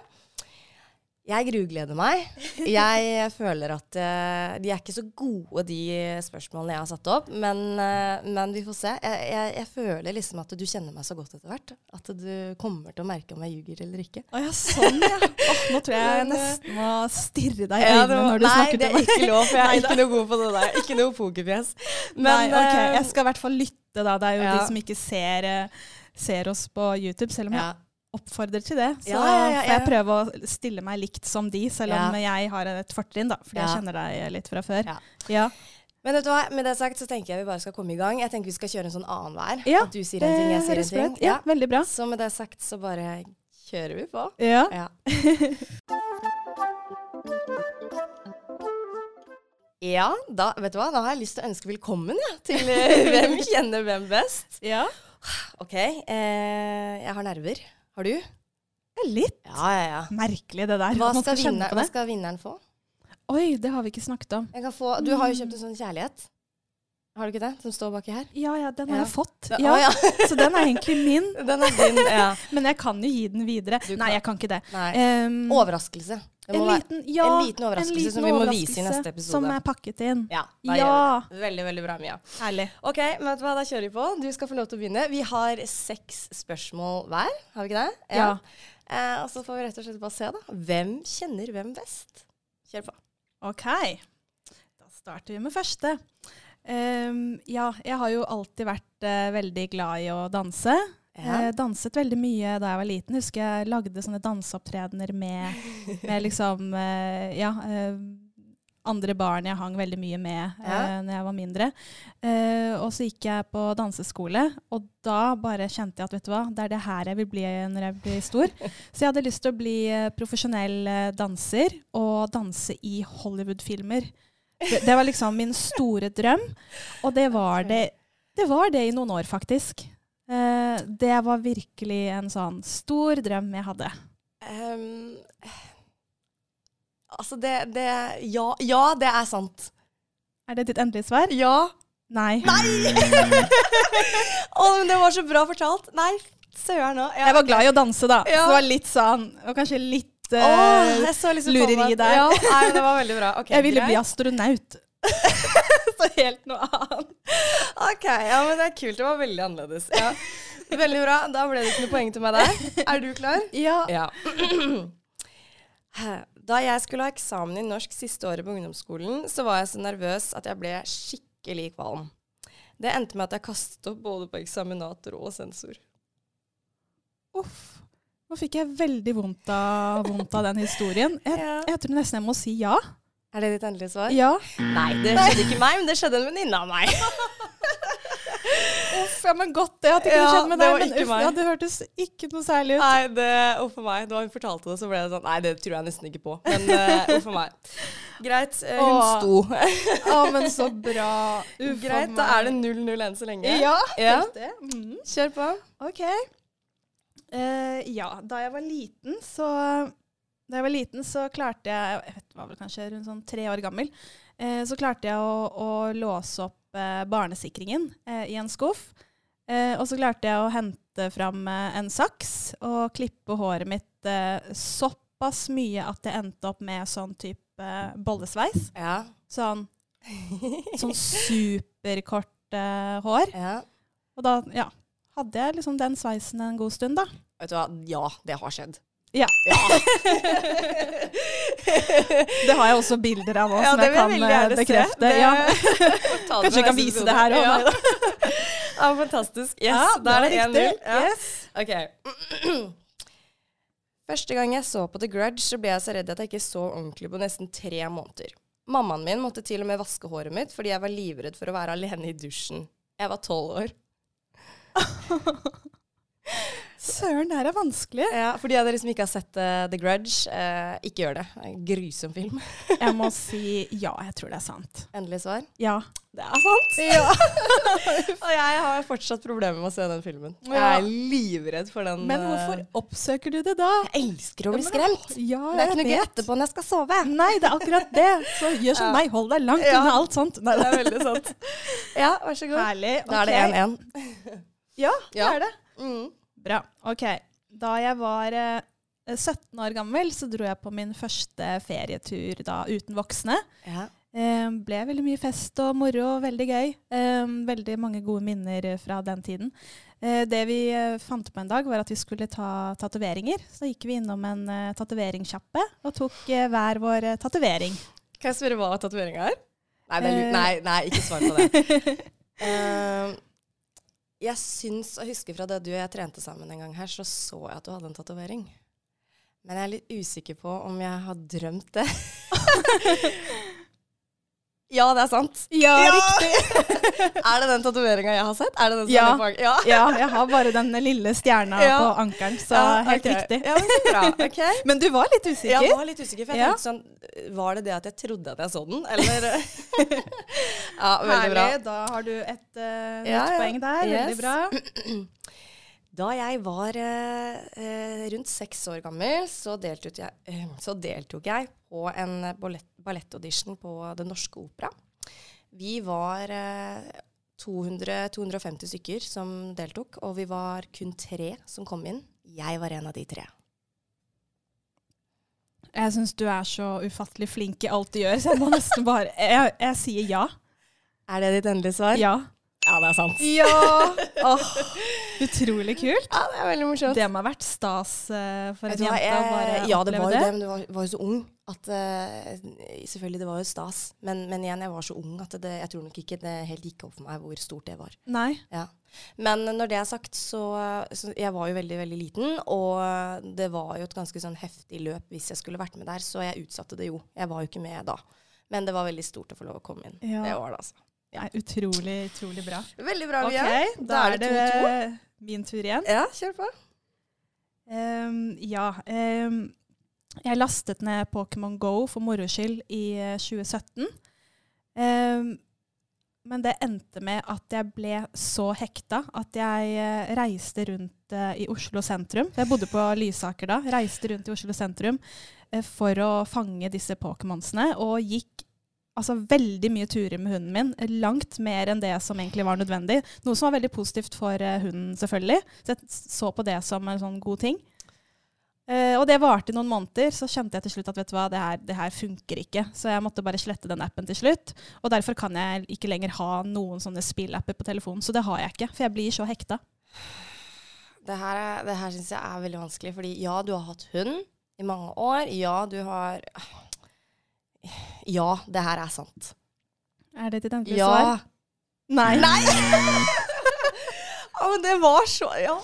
Jeg grugleder meg. Jeg føler at uh, de er ikke så gode, de spørsmålene jeg har satt opp. Men, uh, men vi får se. Jeg, jeg, jeg føler liksom at du kjenner meg så godt etter hvert. At du kommer til å merke om jeg ljuger eller ikke. Å ja, sånn ja. Oh, nå tror jeg jeg eh, nesten må stirre deg i Ja, øynene du snakker når du nei, snakker det er ikke lov, for jeg er [laughs] ikke noe god på det der. Ikke noe pokerfjes. Nei, ok. eh, Jeg skal i hvert fall lytte, da. Det er jo ja. de som ikke ser, ser oss på YouTube, selv om ja. jeg oppfordrer til det. Så Ja, ja, ja, får jeg prøve å stille meg likt som de, selv om jeg har et fortrinn, da. Fordi jeg kjenner deg litt fra før. Ja. Ja. Men vet du hva, med det sagt så tenker jeg vi bare skal komme i gang. Jeg tenker vi skal kjøre en sånn annenhver. Ja, At du sier en ting, jeg sier en ting. Ja, veldig bra. Så med det sagt så bare kjører vi på. Ja. Ja. [laughs] ja, da, vet du hva, da har jeg lyst til å ønske velkommen ja, til eh, Hvem kjenner hvem best. ja. OK, eh, jeg har nerver. Har du? Litt Ja, ja, ja. merkelig det der. Hva skal, skal, vinner, hva skal vinneren få? Oi, det har vi ikke snakket om. Få, du har jo kjøpt en sånn kjærlighet. Har du ikke det? Som står baki her? Ja ja, den har Ja. jeg fått. Ja, Å, ja. Så den er egentlig min. [laughs] Den er din. Ja. Men jeg kan jo gi den videre. Nei, jeg kan ikke det. Um, Overraskelse. En, liten, ja, en liten overraskelse som vi må vise i neste episode. Som er pakket inn. Ja, Ja. Veldig, veldig bra, Mia. Herlig. Ok, men vet du hva, da kjører vi på. Du skal få lov til å begynne. Vi har seks spørsmål hver, har vi ikke det? Ja. Eh, og så får vi rett og slett bare se, da. Hvem kjenner hvem best? Kjør på. OK. Da starter vi med første. Um, ja, jeg har jo alltid vært uh, veldig glad i å danse. Ja. Eh, danset veldig mye da jeg var liten. Husker jeg lagde sånne danseopptredener med, med liksom eh, Ja. eh, andre barn jeg hang veldig mye med Ja. uh, når jeg var mindre. Og så gikk jeg på danseskole, og da bare kjente jeg at vet du hva, det er det her jeg vil bli når jeg blir stor. Så jeg hadde lyst til å bli profesjonell danser og danse i Hollywood-filmer. Det, det var liksom min store drøm, og det var det, det var det i noen år, faktisk. Eh, det var virkelig en sånn stor drøm jeg hadde. Um, altså, det, det ja, ja, det er sant. Er det ditt endelige svar? Ja. Nei. [laughs] Å, men det var så bra fortalt. Nei, søren òg. Jeg var glad i å danse, da. Ja. Så det var litt sånn Og kanskje litt uh, oh, liksom lureri der. Ja, nei, men det var [laughs] veldig bra. Okay, Jeg ville greit. bli astronaut. [laughs] så helt noe annet. Ok, ja, men det er kult. Det var veldig annerledes. Ja. Veldig bra. Da ble det ikke noe poeng til meg der. Er du klar? Ja. Ja. [clears throat] Da jeg skulle ha eksamen i norsk siste året på ungdomsskolen, så var jeg så nervøs at jeg ble skikkelig kvalm. Det endte med at jeg kastet opp både på eksaminator og sensor. Uff. Nå fikk jeg veldig vondt av, vondt av den historien. Jeg, Ja. jeg tror nesten jeg må si ja. Er det ditt endelige svar? Ja. Nei, det skjedde ikke meg, men det skjedde en venninne av meg. [laughs] Uff, ja, men godt det at ikke Ja, det skjedde med det deg. Men uff, meg. ja, det hørtes ikke noe særlig ut. Nei, det, uff a meg. Da hun fortalte det, så ble det sånn Nei, det tror jeg nesten ikke på. Men uh, [laughs] uff a meg. Greit. uh, hun Åh. sto. Å, men så bra. Uff Greit, Greit, da er det 0-0 enn så lenge. Ja, Ja. det. Mm. Kjør på. Ok. Uh, ja, da jeg var liten, så Da jeg var liten, så klarte jeg Jeg vet, var vel kanskje rundt sånn tre år gammel. Eh, så klarte jeg å, å låse opp eh, barnesikringen eh, i en skuff. Eh, og så klarte jeg å hente fram eh, en saks og klippe håret mitt eh, såpass mye at jeg endte opp med sånn type bollesveis. Ja. Sånn, [laughs] sånn superkort hår. ja. Og da, ja, hadde jeg liksom den sveisen en god stund, da. Vet du hva, ja, det har skjedd. Ja. [laughs] det har jeg også bilder av òg, Ja, som jeg kan eh, bekrefte. Det- Ja. [laughs] Kanskje vi kan vise det her òg. [laughs] Ja. fantastisk. Yes, Ja, da er det var 1-0. riktig. Ja. Yes. Ok. [clears throat] Første gang jeg så på The Grudge, så ble jeg så redd at jeg ikke så ordentlig på nesten tre måneder. Mammaen min måtte til og med vaske håret mitt fordi jeg var livredd for å være alene i dusjen. Jeg var tolv år. Søren, det her er vanskelig. Ja, For de av dere som ikke har sett uh, The Grudge, uh, ikke gjør det. En grusom film. [laughs] jeg må si ja, jeg tror det er sant. Endelig svar? Ja. Det er sant! [laughs] Ja. [laughs] og jeg har fortsatt problemer med å se den filmen. Jeg er livredd for den. Men hvorfor oppsøker du det da? Jeg elsker å bli skremt. Ja, det er ikke noe gøy etterpå når jeg skal sove. Nei, det er akkurat det. Så gjør som ja. meg, hold deg langt ja. unna alt sånt. Nei, det er veldig sant. Ja, vær så god. Herlig. Okay. Da er det 1-1. ja, det er det. Mm. Bra. OK. Da jeg var eh, 17 år gammel, så dro jeg på min første ferietur da uten voksne. Ja. Eh, ble veldig mye fest og moro, veldig gøy. Eh, veldig mange gode minner fra den tiden. Eh, det vi eh, fant på en dag, var at vi skulle ta tatoveringer. Så gikk vi innom en eh, tatoveringssjappe og tok uh, hver vår eh, tatovering. Kan jeg spørre hva tatoveringa er? Nei, nei, nei, ikke svar på det. [laughs] jeg syns å huske fra det du og jeg trente sammen en gang her, så så jeg at du hadde en tatovering. Men jeg er litt usikker på om jeg har drømt det. [laughs] Ja, det er sant. Ja, ja. [laughs] riktig. er det den tatoveringa jeg har sett? Er det den som ja. Er ja. ja, jeg har bare den lille stjerna på ankelen, så helt okay. riktig. Ja, Men bra, [laughs] okay. Men du var litt usikker? Jeg var litt usikker, for jeg tenkte sånn Var det det at jeg trodde at jeg så den, eller [laughs] Ja, veldig bra. Herlig. Da har du et uh, nytt poeng der. Yes. Veldig bra. [clears throat] Da jeg var eh, rundt seks år gammel, så deltok, jeg, uh, [clears throat] så deltok jeg på en ballettaudition på Det Norske Opera. Vi var 200-250 stykker som deltok, og vi var kun tre som kom inn. Jeg var en av de tre. Jeg syns du er så ufattelig flink i alt du gjør, så jeg må nesten bare [laughs] Jeg, jeg sier ja. Er det ditt endelige svar? Ja. Ja, det er sant. Ja! [laughs] Oh, utrolig kult. Ja, Det er veldig morsomt. Det må ha vært stas uh, for en jente å bare ja, det var jo det. Men du var, var jo så ung at uh, Selvfølgelig, det var jo stas. Men, men, igjen, jeg var så ung at det, jeg tror nok ikke det helt gikk opp for meg hvor stort det var. Nei. Ja. Men når det er sagt, så, så Jeg var jo veldig, veldig liten, og det var jo et ganske sånn heftig løp hvis jeg skulle vært med der, så jeg utsatte det jo. Jeg var jo ikke med da. Men det var veldig stort å få lov å komme inn. Ja. Det var det, altså. Ja, utrolig, utrolig bra. Veldig bra, Via. Okay, da, da er det 2-2. min tur igjen. Ja, kjør på. Um, ja. Um, jeg lastet ned Pokémon Go for moro skyld i 2017. Um, ehm, men det endte med at jeg ble så hekta at jeg uh, reiste rundt uh, i Oslo sentrum. Jeg bodde på Lysaker da. Reiste rundt i Oslo sentrum uh, for å fange disse Pokémonsene. Og gikk altså, veldig mye turer med hunden min. Langt mer enn det som egentlig var nødvendig. Noe som var veldig positivt for uh, hunden, selvfølgelig. Så jeg så på det som en sånn god ting. Uh, og det varte i noen måneder. Så kjente jeg til slutt at vet du hva, det her, det her, funker ikke. Så jeg måtte bare slette den appen til slutt. Og derfor kan jeg ikke lenger ha noen sånne spillapper på telefonen. Så det har jeg ikke, for jeg blir så hekta. Det her, det her syns jeg er veldig vanskelig, fordi ja, du har hatt hund i mange år. Ja, du har ja, det her er sant. Er det ditt endelige ja. svar? Nei. Nei! [laughs] ja, men det var så Ja.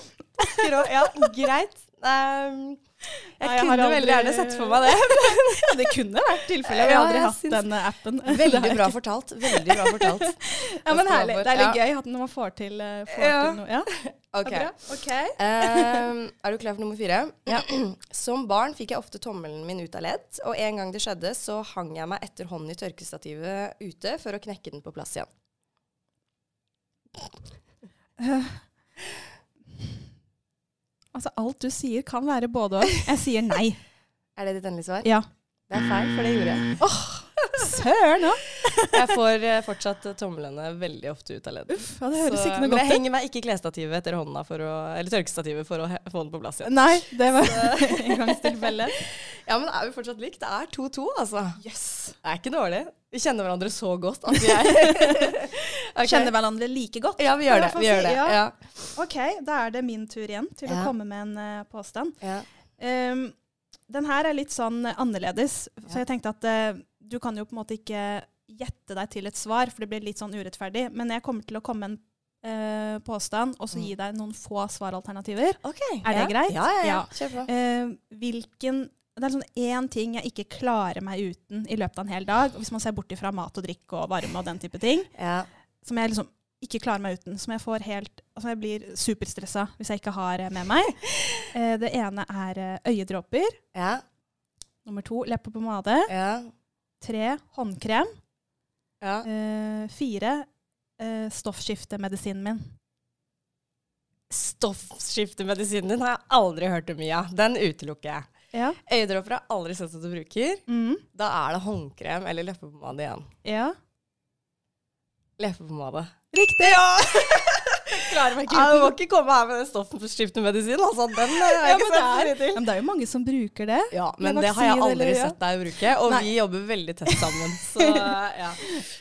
ja greit. Um, jeg, Nei, jeg kunne aldri... veldig gjerne sett for meg det. [laughs] [laughs] ja, det kunne vært tilfellet. Vi har aldri hatt syns... den appen. [laughs] Veldig bra fortalt. Veldig bra fortalt. ja, men herlig. Det er litt gøy at man får til, uh, får ja. til noe. Ja. Ok. okay. uh, er du klar for nummer fire? Ja. [clears throat] Som barn fikk jeg ofte tommelen min ut av ledd, og en gang det skjedde, så hang jeg meg etter hånden i tørkestativet ute for å knekke den på plass igjen. Uh. Altså, alt du sier kan være både og. Jeg sier nei. [laughs] er det ditt endelige svar? Ja. Det er feil, for det gjorde jeg. Oh, Søren òg! jeg får uh, fortsatt tomlene veldig ofte ut av leddet. Uff, ja, det høres så, ikke noe godt ut. Men jeg henger meg ikke i klesstativet etter hånda for å, eller tørkestativet for å få den på plass igjen. Nei, det var [laughs] engangstilfelle. ja, men er vi fortsatt likt? Det er 2-2, altså. Yes. Det er ikke dårlig. Vi kjenner hverandre så godt at vi er [laughs] okay. Kjenner hverandre like godt? Ja, vi gjør det. Vi gjør det. Ja. Ja. OK, da er det min tur igjen til ja. å komme med en uh, påstand. Um, den her er litt sånn annerledes, så jeg tenkte at uh, du kan jo på en måte ikke gjette deg til et svar, for det blir litt sånn urettferdig. Men jeg kommer til å komme med en eh, påstand og så mm. gi deg noen få svaralternativer. Okay, er det ja. greit? Ja, ja, ja. Uh, hvilken det er sånn én ting jeg ikke klarer meg uten i løpet av en hel dag. Hvis man ser bort fra mat og drikke og varme og den type ting. [laughs] Ja. Som jeg liksom ikke klarer meg uten. Som jeg får helt Altså, jeg blir superstressa hvis jeg ikke har eh, med meg. [laughs] Eh, det ene er eh, øyedråper. Ja. Nummer to lepp og pomade. Ja. Tre håndkrem. ja. Eh, fire eh, stoffskiftemedisinen min. Stoffskiftemedisinen din har jeg aldri hørt om av. Den utelukker jeg. Ja. Øyedråper har jeg aldri sett at du bruker. Mm. Da er det håndkrem eller leppepomade igjen. ja. Leppepomade. Riktig! Ja! [laughs] Klarer meg Ja, du må ikke komme her med den stoffskiftemedisinen. Altså, den har jeg Ja, ikke sett så mye til. Men det er jo mange som bruker det. Ja, men det har jeg aldri sett deg bruke, og Nei. vi jobber veldig tett sammen. Så [laughs] ja.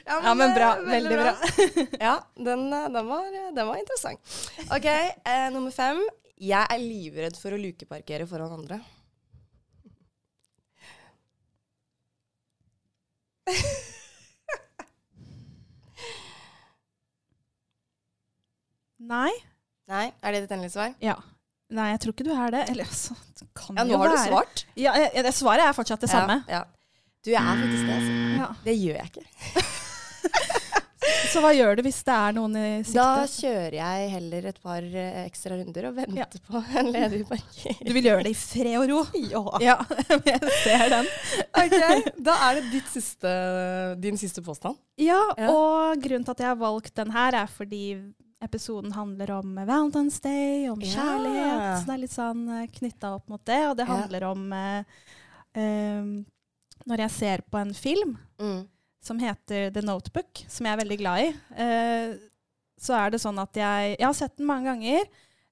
Ja, men bra. Veldig, Veldig bra. [laughs] Ja, den, eh, den, var, den var interessant. OK, eh, nummer fem. Jeg er livredd for å lukeparkere foran andre. [laughs] Nei. Nei, er det ditt endelige svar? Ja. Nei, jeg tror ikke du er det. Eller altså, det kan Ja, jo nå har du være. svart. Ja, jeg, det svaret er fortsatt det samme. Ja, ja. Du, er faktisk det. Altså. Ja. Det gjør jeg ikke. [laughs] Så hva gjør du hvis det er noen i Da kjører jeg heller et par eh, ekstra runder og venter Ja. på [laughs] en ledig parkering. Du vil gjøre det i fred og ro? Ja. Ja, [laughs] jeg ser den. Ok, Da er det ditt siste, din siste påstand. Ja, Ja. og grunnen til at jeg har valgt den her, er fordi episoden handler om Valentine's Day, om Ja. kjærlighet. Så det er litt sånn knytta opp mot det. Og det Ja. handler om eh, eh, Når jeg ser på en film Mm. som heter The Notebook, som jeg er veldig glad i, eh, så er det sånn at jeg Jeg har sett den mange ganger,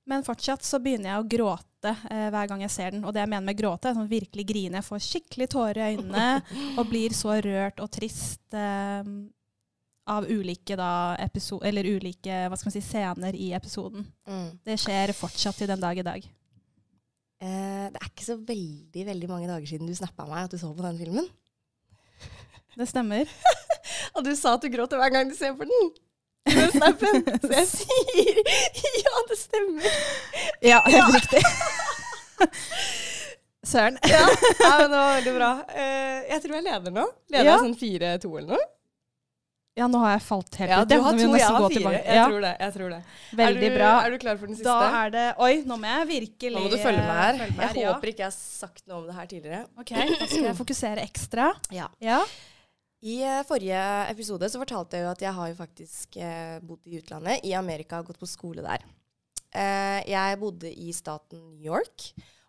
men fortsatt så begynner jeg å gråte eh, hver gang jeg ser den. Og det jeg mener med gråte, er sånn virkelig grine. Jeg får skikkelig tårer i øynene [laughs] og blir så rørt og trist eh, av ulike, da, ulike hva skal man si, scener i episoden. Mm. Det skjer fortsatt til den dag i dag. Eh, det er ikke så veldig veldig mange dager siden du snappa meg at du så på den filmen. Det stemmer. [laughs] Og du sa at du gråter hver gang du ser på den. Den snappen. Så jeg sier [laughs] ja, det stemmer. Ja, helt riktig. Søren. Ja, ja men det var veldig bra. Eh, jeg tror jeg leder nå. Leder Ja. jeg sånn 4-2 eller noe? Ja, nå har jeg falt helt Ja, ut. du har to, vi jeg har fire. tilbake. Jeg Ja, tror det. jeg tror det. veldig er du, bra. Er du klar for den siste? Da er det Oi, nå må jeg virkelig Nå må du følge med her. følge med Jeg her, ja. håper ikke jeg har sagt noe om det her tidligere. Ok, Da skal jeg fokusere ekstra. [clears throat] Ja. Ja. I eh, forrige episode så fortalte jeg jo at jeg har jo faktisk eh, bodd i utlandet, i Amerika, og gått på skole der. Eh, jeg bodde i staten New York,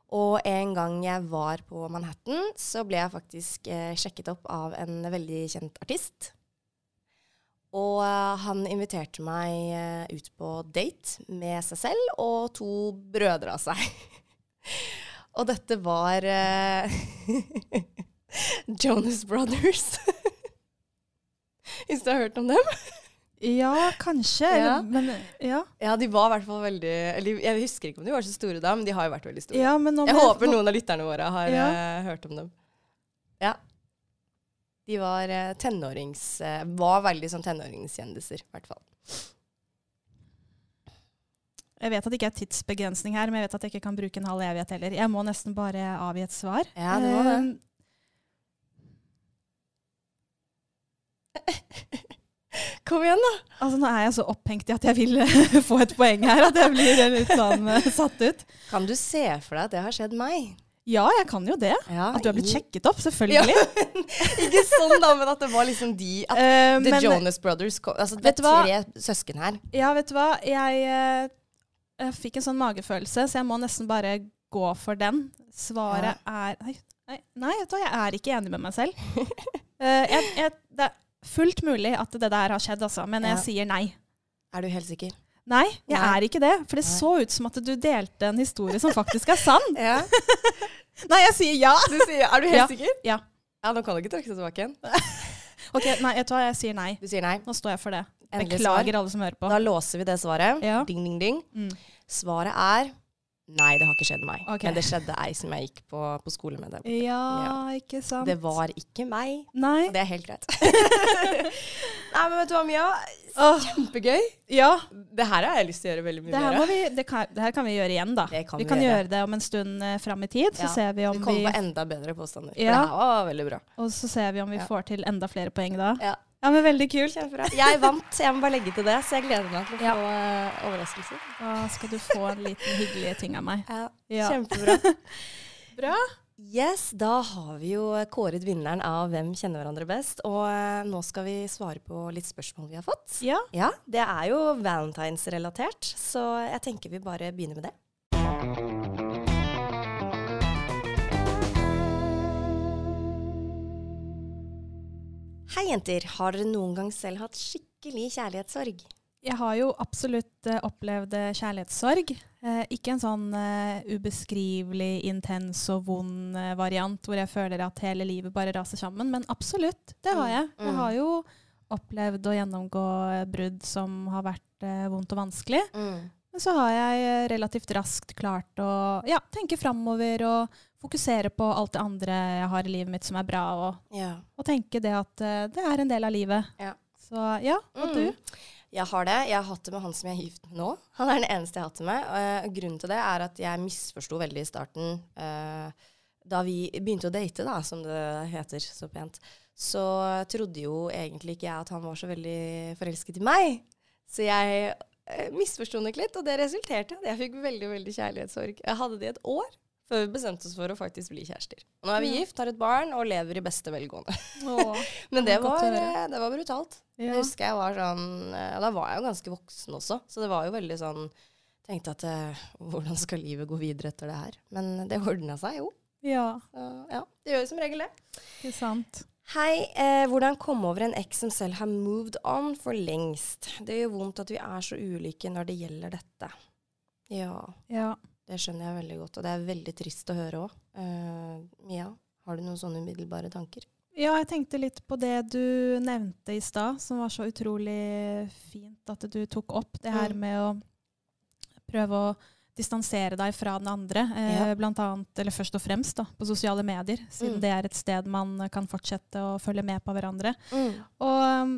og en gang jeg var på Manhattan, så ble jeg faktisk eh, sjekket opp av en veldig kjent artist. Og eh, han inviterte meg eh, ut på date med seg selv og to brødre av seg. [laughs] og dette var eh, [laughs] Jonas Brothers. [laughs] Hvis du har hørt om dem? ja, kanskje. Ja. Men ja. Ja, de var i hvert fall veldig eller, Jeg husker ikke om de var så store da, men de har jo vært veldig store. ja, jeg håper noen av lytterne våre har hørt om dem. De var eh, tenårings... eh, var veldig sånn tenåringskjendiser, i hvert fall. Jeg vet at det ikke er tidsbegrensning her, men jeg vet at jeg ikke kan bruke en halv evighet heller. Jeg må nesten bare avgi et svar. Ja, du må det. Eh, [laughs] Kom igjen, da! altså, nå er jeg så opphengt i at jeg vil eh, [laughs] få et poeng her, at jeg blir litt sånn satt ut. Kan du se for deg at det har skjedd meg? Ja, jeg kan jo det. Ja, At du har blitt sjekket opp, selvfølgelig. [laughs] Ikke sånn, da, men at det var liksom de at Eh, The men- Jonas Brothers altså, Det er tre søsken her. Ja, vet du hva? Jeg, eh, jeg fikk en sånn magefølelse, så jeg må nesten bare gå for den. Svaret er nei, nei, nei, vet du hva? jeg er ikke enig med meg selv. uh, [laughs] jeg, jeg, det er fullt mulig at det der har skjedd, altså, men jeg sier nei. Er du helt sikker? Nei, jeg Nei. er ikke det. For det Nei. så ut som at du delte en historie som faktisk er sann. [laughs] Ja. [laughs] Nei, jeg sier ja. Du sier, er du helt Ja. sikker? Ja. Ja, Nå kan du ikke trekke deg tilbake igjen. [laughs] Ok, nei, vet du hva? Jeg sier nei. Du sier nei. Nå står jeg for det. Endelig svar. Beklager alle som hører på. Da låser vi det svaret. Ja. Ding, ding, ding. Mm. Svaret er nei, det har ikke skjedd meg. Okay. Men det skjedde ei som jeg gikk på, på skole med. Det. Ja, Ja. ikke sant? det var ikke meg, Nei. og det er helt greit. [laughs] nei, men vet du hva, Mia? Kjempegøy. ja, Det her har jeg lyst til å gjøre veldig mye det mer av. det, her kan vi gjøre igjen, da. Det kan vi vi kan gjøre. gjøre det om en stund eh, fram i tid, så Ja, ser vi om Vi vi, kommer på enda bedre påstander. For Ja. det her var veldig bra. og så ser vi om vi får til enda flere poeng da. Ja. Ja, men veldig kult. [laughs] Jeg vant, jeg må bare legge til det, så jeg gleder meg til å Ja. få uh, overraskelser. Da skal du få en liten hyggelig ting av meg. Ja, Ja. Kjempebra. [laughs] Bra. Yes, da har vi jo kåret vinneren av Hvem kjenner hverandre best. Og eh, nå skal vi svare på litt spørsmål vi har fått. Ja. Ja, det er jo valentines-relatert, så jeg tenker vi bare begynner med det. Hei, jenter. Har dere noen gang selv hatt skikkelig kjærlighetssorg? Jeg har jo absolutt uh, opplevd eh, kjærlighetssorg. Eh, ikke en sånn uh, ubeskrivelig intens og vond uh, variant hvor jeg føler at hele livet bare raser sammen, men absolutt, det har jeg. Jeg Mm. har jo opplevd å gjennomgå brudd som har vært vondt og vanskelig. Men så har jeg eh, relativt raskt klart å ja, tenke framover og fokusere på alt det andre jeg har i livet mitt som er bra, og, Ja. og tenke det at eh, det er en del av livet. Ja. Så ja, og du? Mm. Jeg har det. Jeg har hatt det med han som jeg er gift med nå. Han er den eneste jeg har hatt det med. Og grunnen til det er at jeg misforsto veldig i starten. eh, da vi begynte å date, da, som det heter så pent, så trodde jo egentlig ikke jeg at han var så veldig forelsket i meg. Så jeg misforsto nok litt, og det resulterte i at jeg fikk veldig veldig kjærlighetssorg. Jeg hadde det i et år før vi bestemte oss for å faktisk bli kjærester. Nå er vi gift, har et barn og lever i beste velgående. Åh, [laughs] Men Det var, eh, det var brutalt. ja. Jeg husker jeg var sånn eh, Da var jeg jo ganske voksen også, så det var jo veldig sånn Tenkte at eh, hvordan skal livet gå videre etter det her? Men det ordna seg jo. ja, Så, ja, det gjør jo som regel det. Det er sant. Hei, eh, hvordan komme over en eks som selv har moved on for lengst? Det gjør vondt at vi er så ulike når det gjelder dette. Ja, Ja. det skjønner jeg veldig godt, og det er veldig trist å høre òg. Mia, har du noen sånne umiddelbare tanker? Ja, jeg tenkte litt på det du nevnte i stad, som var så utrolig fint at du tok opp. Det her Mm. med å prøve å distansere deg fra den andre. Eh. Blant annet, eller først og fremst da, på sosiale medier, siden Mm. det er et sted man kan fortsette å følge med på hverandre. Mm. Og um,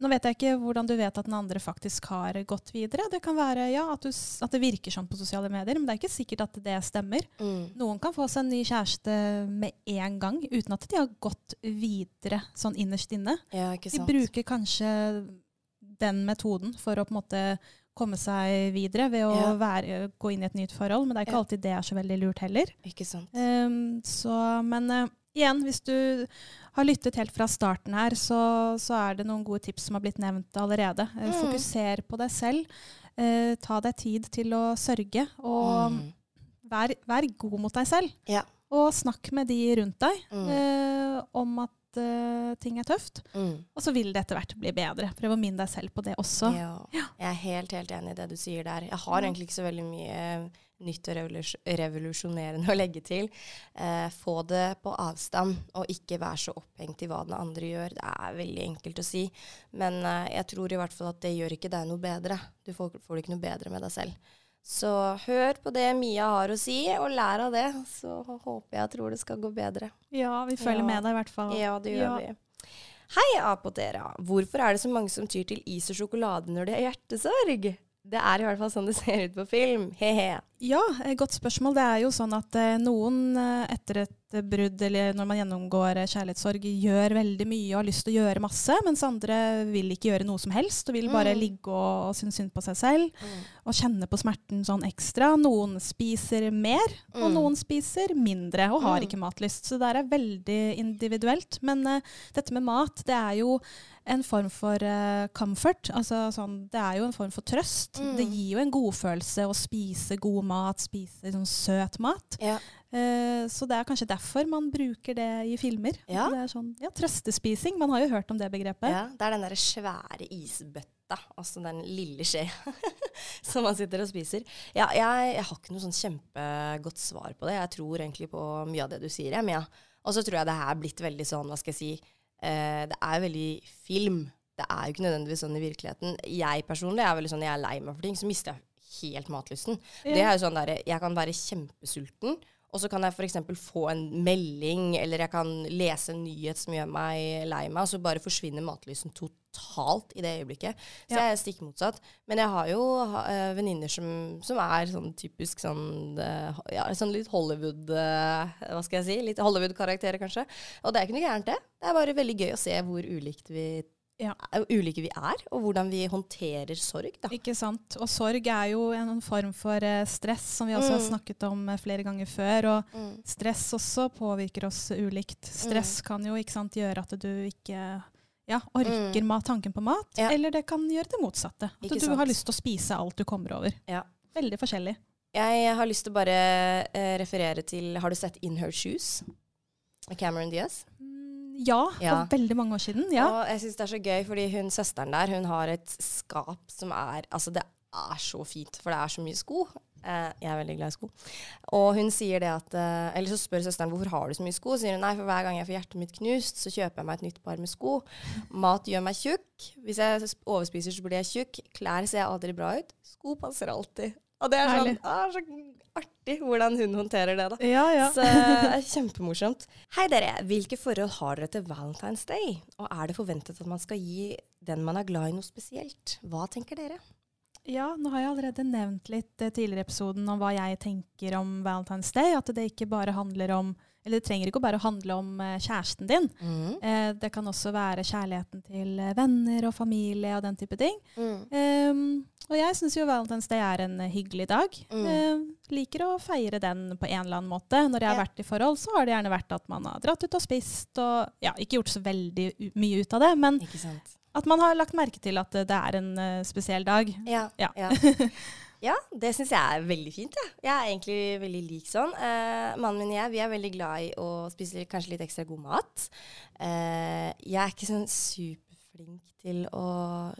nå vet jeg ikke hvordan du vet at den andre faktisk har gått videre. Det kan være ja, at, du, at det virker sånn på sosiale medier, men det er ikke sikkert at det stemmer. Mm. Noen kan få seg en ny kjæreste med en gang, uten at de har gått videre sånn innerst inne. Ja, De bruker kanskje den metoden for å på en måte komme seg videre ved å Ja. være, gå inn i et nytt forhold, men det er ikke Ja. alltid det er så veldig lurt heller. Ikke sant. Um, så, men uh, igjen, hvis du har lyttet helt fra starten her, så, så er det noen gode tips som har blitt nevnt allerede. Eh, Mm. Fokuser på deg selv. Uh, ta deg tid til å sørge, og Mm. vær, vær god mot deg selv. Ja. Og snakk med de rundt deg Mm. uh, om at eh, ting er tøft. Mm. Og så vil det etter hvert bli bedre. Prøv å minne deg selv på det også. Ja. Jeg er helt, helt enig i det du sier der. Jeg har mm. egentlig ikke så veldig mye eh, nytt og revolus revolusjonerende å legge til. Eh, få det på avstand, og ikke være så opphengt i hva den andre gjør. Det er veldig enkelt å si, men eh, jeg tror i hvert fall at det gjør ikke deg noe bedre. Du får, får det ikke noe bedre med deg selv. Så hør på det Mia har å si, og lær av det. Så håper jeg og tror det skal gå bedre. Ja, vi følger Ja. med deg i hvert fall. Ja, det gjør Ja. vi. Hei, apotera. Hvorfor er det så mange som tyr til is og sjokolade når de har hjertesorg? Det er i hvert fall sånn det ser ut på film. He-he. Ja, eh, godt spørsmål. Det er jo sånn at eh, noen eh, etter et brudd eller når man gjennomgår kjærlighetssorg, gjør veldig mye og har lyst til å gjøre masse, mens andre vil ikke gjøre noe som helst og vil bare Mm. ligge og, og synes synd på seg selv og kjenne på smerten sånn ekstra. Noen spiser mer, og Mm. noen spiser mindre og har Mm. ikke matlyst. Så det der er veldig individuelt. Men uh, dette med mat, det er jo en form for uh, comfort. Altså, sånn, det er jo en form for trøst. Mm. Det gir jo en godfølelse å spise god mat, spise sånn søt mat. Ja. Uh, så det er kanskje derfor man bruker det i filmer. Ja. Det er sånn, ja, Trøstespising. Man har jo hørt om det begrepet. ja. Det er den derre svære isbøtta, altså den lille skjea, [laughs] som man sitter og spiser. Ja, jeg, jeg har ikke noe sånn kjempegodt svar på det. Jeg tror egentlig på mye av det du sier, jeg, Mia. Og så tror jeg det her er blitt veldig sånn, hva skal jeg si eh, Det er veldig film. Det er jo ikke nødvendigvis sånn i virkeligheten. Jeg personlig er veldig sånn jeg er lei meg for ting, så mister jeg helt matlysten. Det er jo sånn der, Jeg kan være kjempesulten, og så kan jeg f.eks. få en melding, eller jeg kan lese en nyhet som gjør meg lei meg, og så bare forsvinner matlysten totalt i det øyeblikket. Så Ja. jeg er stikk motsatt. Men jeg har jo uh, venninner som, som er sånn typisk sånn, uh, ja, sånn litt Hollywood uh, Hva skal jeg si? Litt Hollywood-karakterer, kanskje. Og det er ikke noe gærent, det. Det er bare veldig gøy å se hvor ulikt vi ja. ulike vi er, og hvordan vi håndterer sorg. Da. Ikke sant. Og sorg er jo en form for uh, stress, som vi også mm. har snakket om uh, flere ganger før. Og mm. stress også påvirker oss ulikt. Stress mm. kan jo ikke sant, gjøre at du ikke ja, orker mm. tanken på mat, ja. eller det kan gjøre det motsatte. At ikke du sant? har lyst til å spise alt du kommer over. Ja. Veldig forskjellig. Jeg har lyst til å bare uh, referere til Har du sett In Her Shoes? Cameron Diaz? Mm, ja, for ja. veldig mange år siden. Ja. Og jeg syns det er så gøy, fordi hun søsteren der hun har et skap som er Altså, det er så fint, for det er så mye sko. Eh, jeg er veldig glad i sko. Og hun sier det at eh, Eller så spør søsteren hvorfor har du så mye sko. Så sier hun nei, for hver gang jeg får hjertet mitt knust, så kjøper jeg meg et nytt par med sko. Mat gjør meg tjukk. Hvis jeg overspiser, så blir jeg tjukk. Klær ser aldri bra ut. Sko passer alltid. Og det er sånn, ah, så artig hvordan hun håndterer det, da. Ja, ja. Så det er kjempemorsomt. Hei dere, hvilke forhold har dere til Valentine's Day? Og er det forventet at man skal gi den man er glad i noe spesielt? Hva tenker dere? Ja, nå har jeg allerede nevnt litt eh, tidligere i episoden om hva jeg tenker om Valentine's Day. At det ikke bare handler om eller det trenger ikke bare å handle om eh, kjæresten din. Mm. Eh, det kan også være kjærligheten til eh, venner og familie og den type ting. Mm. Um, og jeg syns jo Valentine's Day er en hyggelig dag. Mm. Eh, liker å feire den på en eller annen måte. Når jeg har vært i forhold, så har det gjerne vært at man har dratt ut og spist og ja, ikke gjort så veldig mye ut av det, men at man har lagt merke til at det er en uh, spesiell dag. Ja, ja. ja. [laughs] Ja, det syns jeg er veldig fint. Ja. Jeg er egentlig veldig lik sånn. Eh, mannen min og jeg vi er veldig glad i å spise kanskje litt ekstra god mat. Eh, jeg er ikke sånn superflink til å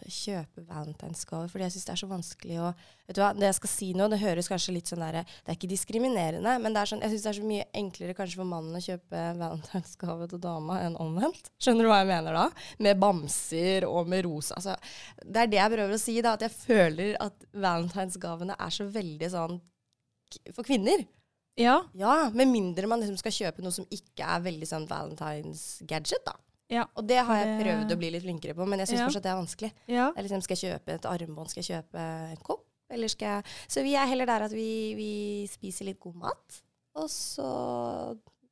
kjøpe valentinsgaver, fordi jeg syns det er så vanskelig å Vet du hva, det jeg skal si nå, det høres kanskje litt sånn der Det er ikke diskriminerende, men det er sånn, jeg syns det er så mye enklere kanskje for mannen å kjøpe valentinsgave til dama enn omvendt. Skjønner du hva jeg mener da? Med bamser og med rosa. Altså, det er det jeg prøver å si, da. At jeg føler at valentinsgavene er så veldig sånn for kvinner. Ja. ja. Med mindre man liksom skal kjøpe noe som ikke er veldig sånn valentines gadget, da. Ja. Og det har jeg prøvd å bli litt flinkere på, men jeg syns ja. fortsatt det er vanskelig. Ja. Er liksom, skal jeg kjøpe et armbånd, skal jeg kjøpe en kopp? Eller skal jeg Så vi er heller der at vi, vi spiser litt god mat. Og så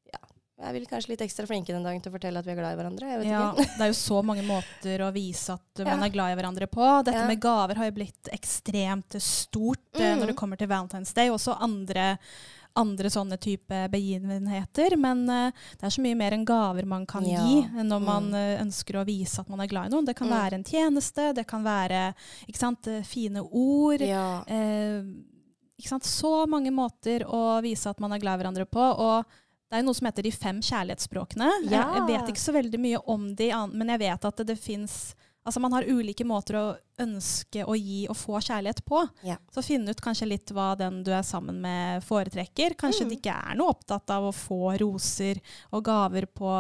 ja, jeg vil kanskje litt ekstra flinke den dagen til å fortelle at vi er glad i hverandre. ja, Det er jo så mange måter å vise at [laughs] man er glad i hverandre på. Dette ja. med gaver har jo blitt ekstremt stort mm. uh, når det kommer til Valentine's Day. Også andre andre sånne type begivenheter. Men uh, det er så mye mer enn gaver man kan ja. gi når man uh, ønsker å vise at man er glad i noen. Det kan mm. være en tjeneste, det kan være sant, eh, fine ord. Ja. Uh, så mange måter å vise at man er glad i hverandre på. og det er noe som heter de fem kjærlighetsspråkene. Ja. Jeg vet ikke så veldig mye om de, men jeg vet at det, det fins Altså Man har ulike måter å ønske å gi og få kjærlighet på. Ja. Så finn ut kanskje litt hva den du er sammen med, foretrekker. Kanskje mm. det ikke er noe opptatt av å få roser og gaver på,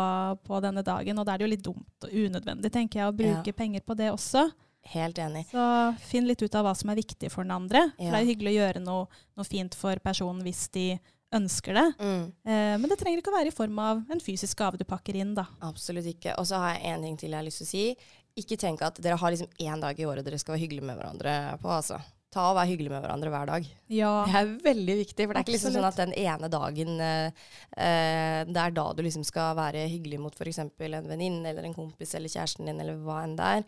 på, denne dagen. Og da er det jo litt dumt og unødvendig tenker jeg, å bruke ja. penger på det også. Helt enig. Så finn litt ut av hva som er viktig for den andre. Ja. For det er jo hyggelig å gjøre noe, noe, fint for personen hvis de ønsker det. Mm. Eh, men det trenger ikke å være i form av en fysisk gave du pakker inn. da. Absolutt ikke. Og så har jeg en ting til jeg har lyst til å si ikke tenk at dere har liksom én dag i året dere skal være hyggelige med hverandre på. altså. Ta og Vær hyggelig med hverandre hver dag. Ja. Det er veldig viktig. For det er ikke liksom sånn at den ene dagen eh, eh, det er da du liksom skal være hyggelig mot f.eks. en venninne eller en kompis eller kjæresten din eller hva enn det er.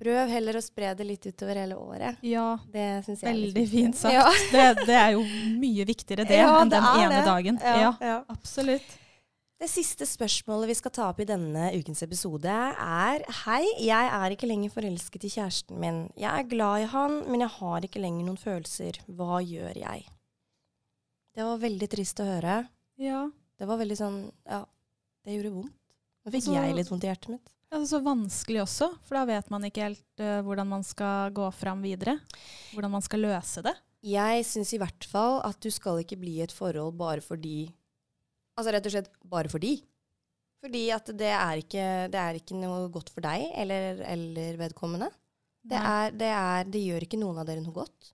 Prøv heller å spre det litt utover hele året. Ja, det synes jeg Veldig fint sagt. Ja. det, det, er jo mye viktigere det [laughs] ja, enn den ene det. dagen. Ja, ja, absolutt. Det siste spørsmålet vi skal ta opp i denne ukens episode, er Hei, jeg er ikke lenger forelsket i kjæresten min. Jeg er glad i han, men jeg har ikke lenger noen følelser. Hva gjør jeg? Det var veldig trist å høre. Ja. Det var veldig sånn Ja, det gjorde vondt. Nå fikk så, jeg litt vondt i hjertet mitt. Ja, Så vanskelig også, for da vet man ikke helt uh, hvordan man skal gå fram videre. Hvordan man skal løse det. Jeg syns i hvert fall at du skal ikke bli i et forhold bare fordi Altså rett og slett bare fordi. Fordi at det er ikke, det er ikke noe godt for deg eller, eller vedkommende. Det, er, det, er, det, gjør ikke noen av dere noe godt.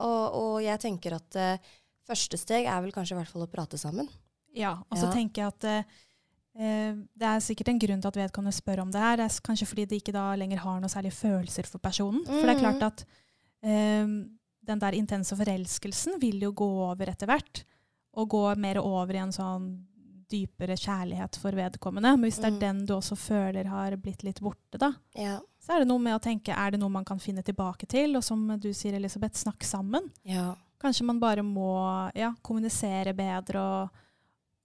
Og, og jeg tenker at uh, første steg er vel kanskje i hvert fall å prate sammen. Ja, og så ja. tenker jeg at uh, det er sikkert en grunn til at vedkommende spør om det her. Det er kanskje fordi de ikke da lenger har noe særlig følelser for personen. Mm. For det er klart at uh, den der intense forelskelsen vil jo gå over etter hvert og gå mer over i en sånn dypere kjærlighet for vedkommende. Men hvis det er Mm. den du også føler har blitt litt borte, da, Ja. så er det noe med å tenke er det noe man kan finne tilbake til. Og som du sier, Elisabeth, snakk sammen. ja. Kanskje man bare må ja, kommunisere bedre og,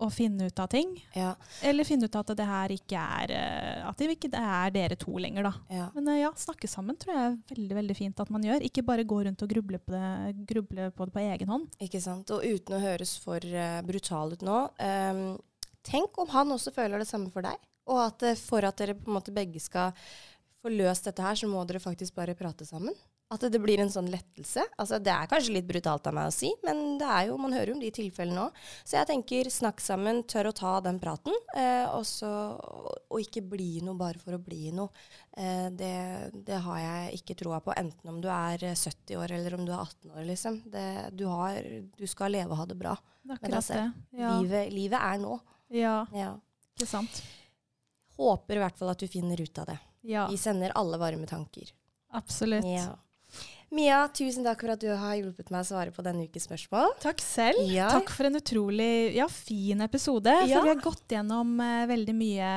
og finne ut av ting. Ja. Eller finne ut at det her ikke er eh, At det ikke er dere to lenger, da. ja. Men eh, ja, snakke sammen tror jeg er veldig veldig fint at man gjør. Ikke bare gå rundt og gruble på det, gruble på, det på egen hånd. Ikke sant. Og uten å høres for uh, brutal ut nå, um, tenk om han også føler det samme for deg. Og at for at dere på en måte begge skal få løst dette her, så må dere faktisk bare prate sammen. At det blir en sånn lettelse. Altså, det er kanskje litt brutalt av meg å si, men det er jo, man hører jo om de tilfellene òg. Så jeg tenker snakk sammen, tør å ta den praten, eh, også, og ikke bli noe bare for å bli noe. Eh, det, det har jeg ikke troa på, enten om du er eh, 70 år eller om du er 18 år, liksom. Det, du, har, du skal leve og ha det bra. Det akkurat altså, det. Ja, Livet, livet er nå. ja, Ja. ikke sant. Håper i hvert fall at du finner ut av det. Ja, Vi sender alle varme tanker. absolutt. Ja. Mia, tusen takk for at du har hjulpet meg å svare på denne ukes spørsmål. Takk selv. Ja. Takk for en utrolig ja, fin episode. Ja. For vi har gått gjennom uh, veldig mye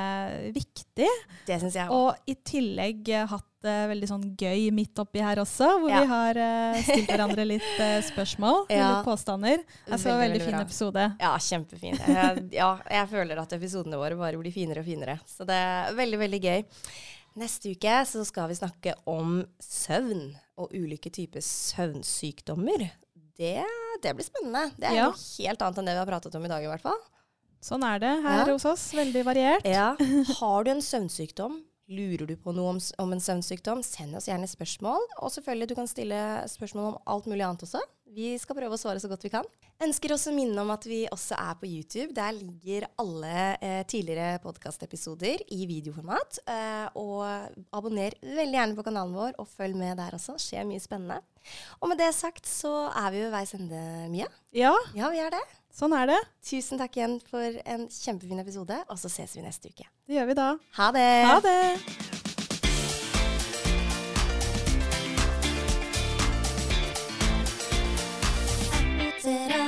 viktig. Det synes jeg også. Og i tillegg uh, hatt det veldig sånn gøy midt oppi her også, hvor vi har eh, stilt hverandre litt spørsmål [laughs] eller påstander. Altså, veldig, veldig fin bra. episode. Ja, kjempefin. Jeg, ja, jeg føler at episodene våre bare blir finere og finere. Så det er veldig, veldig gøy. Neste uke så skal vi snakke om søvn og ulike typer søvnsykdommer. Det, det blir spennende. Det er Ja. noe helt annet enn det vi har pratet om i dag, i hvert fall. Sånn er det her Ja. hos oss. Veldig variert. Ja. [laughs] Har du en søvnsykdom? Lurer du på noe om, om en søvnsykdom? Send oss gjerne spørsmål. Og selvfølgelig, du kan stille spørsmål om alt mulig annet også. Vi skal prøve å svare så godt vi kan. Ønsker også å minne om at vi også er på YouTube. Der ligger alle eh, tidligere podkastepisoder i videoformat. Eh, og abonner veldig gjerne på kanalen vår, og følg med der også. Det skjer mye spennende. Og med det sagt så er vi ved veis ende, Mia. Ja, Ja, vi er det. Sånn er det. Tusen takk igjen for en kjempefin episode, og så ses vi neste uke. Det gjør vi da. Ha det. Ha det. será?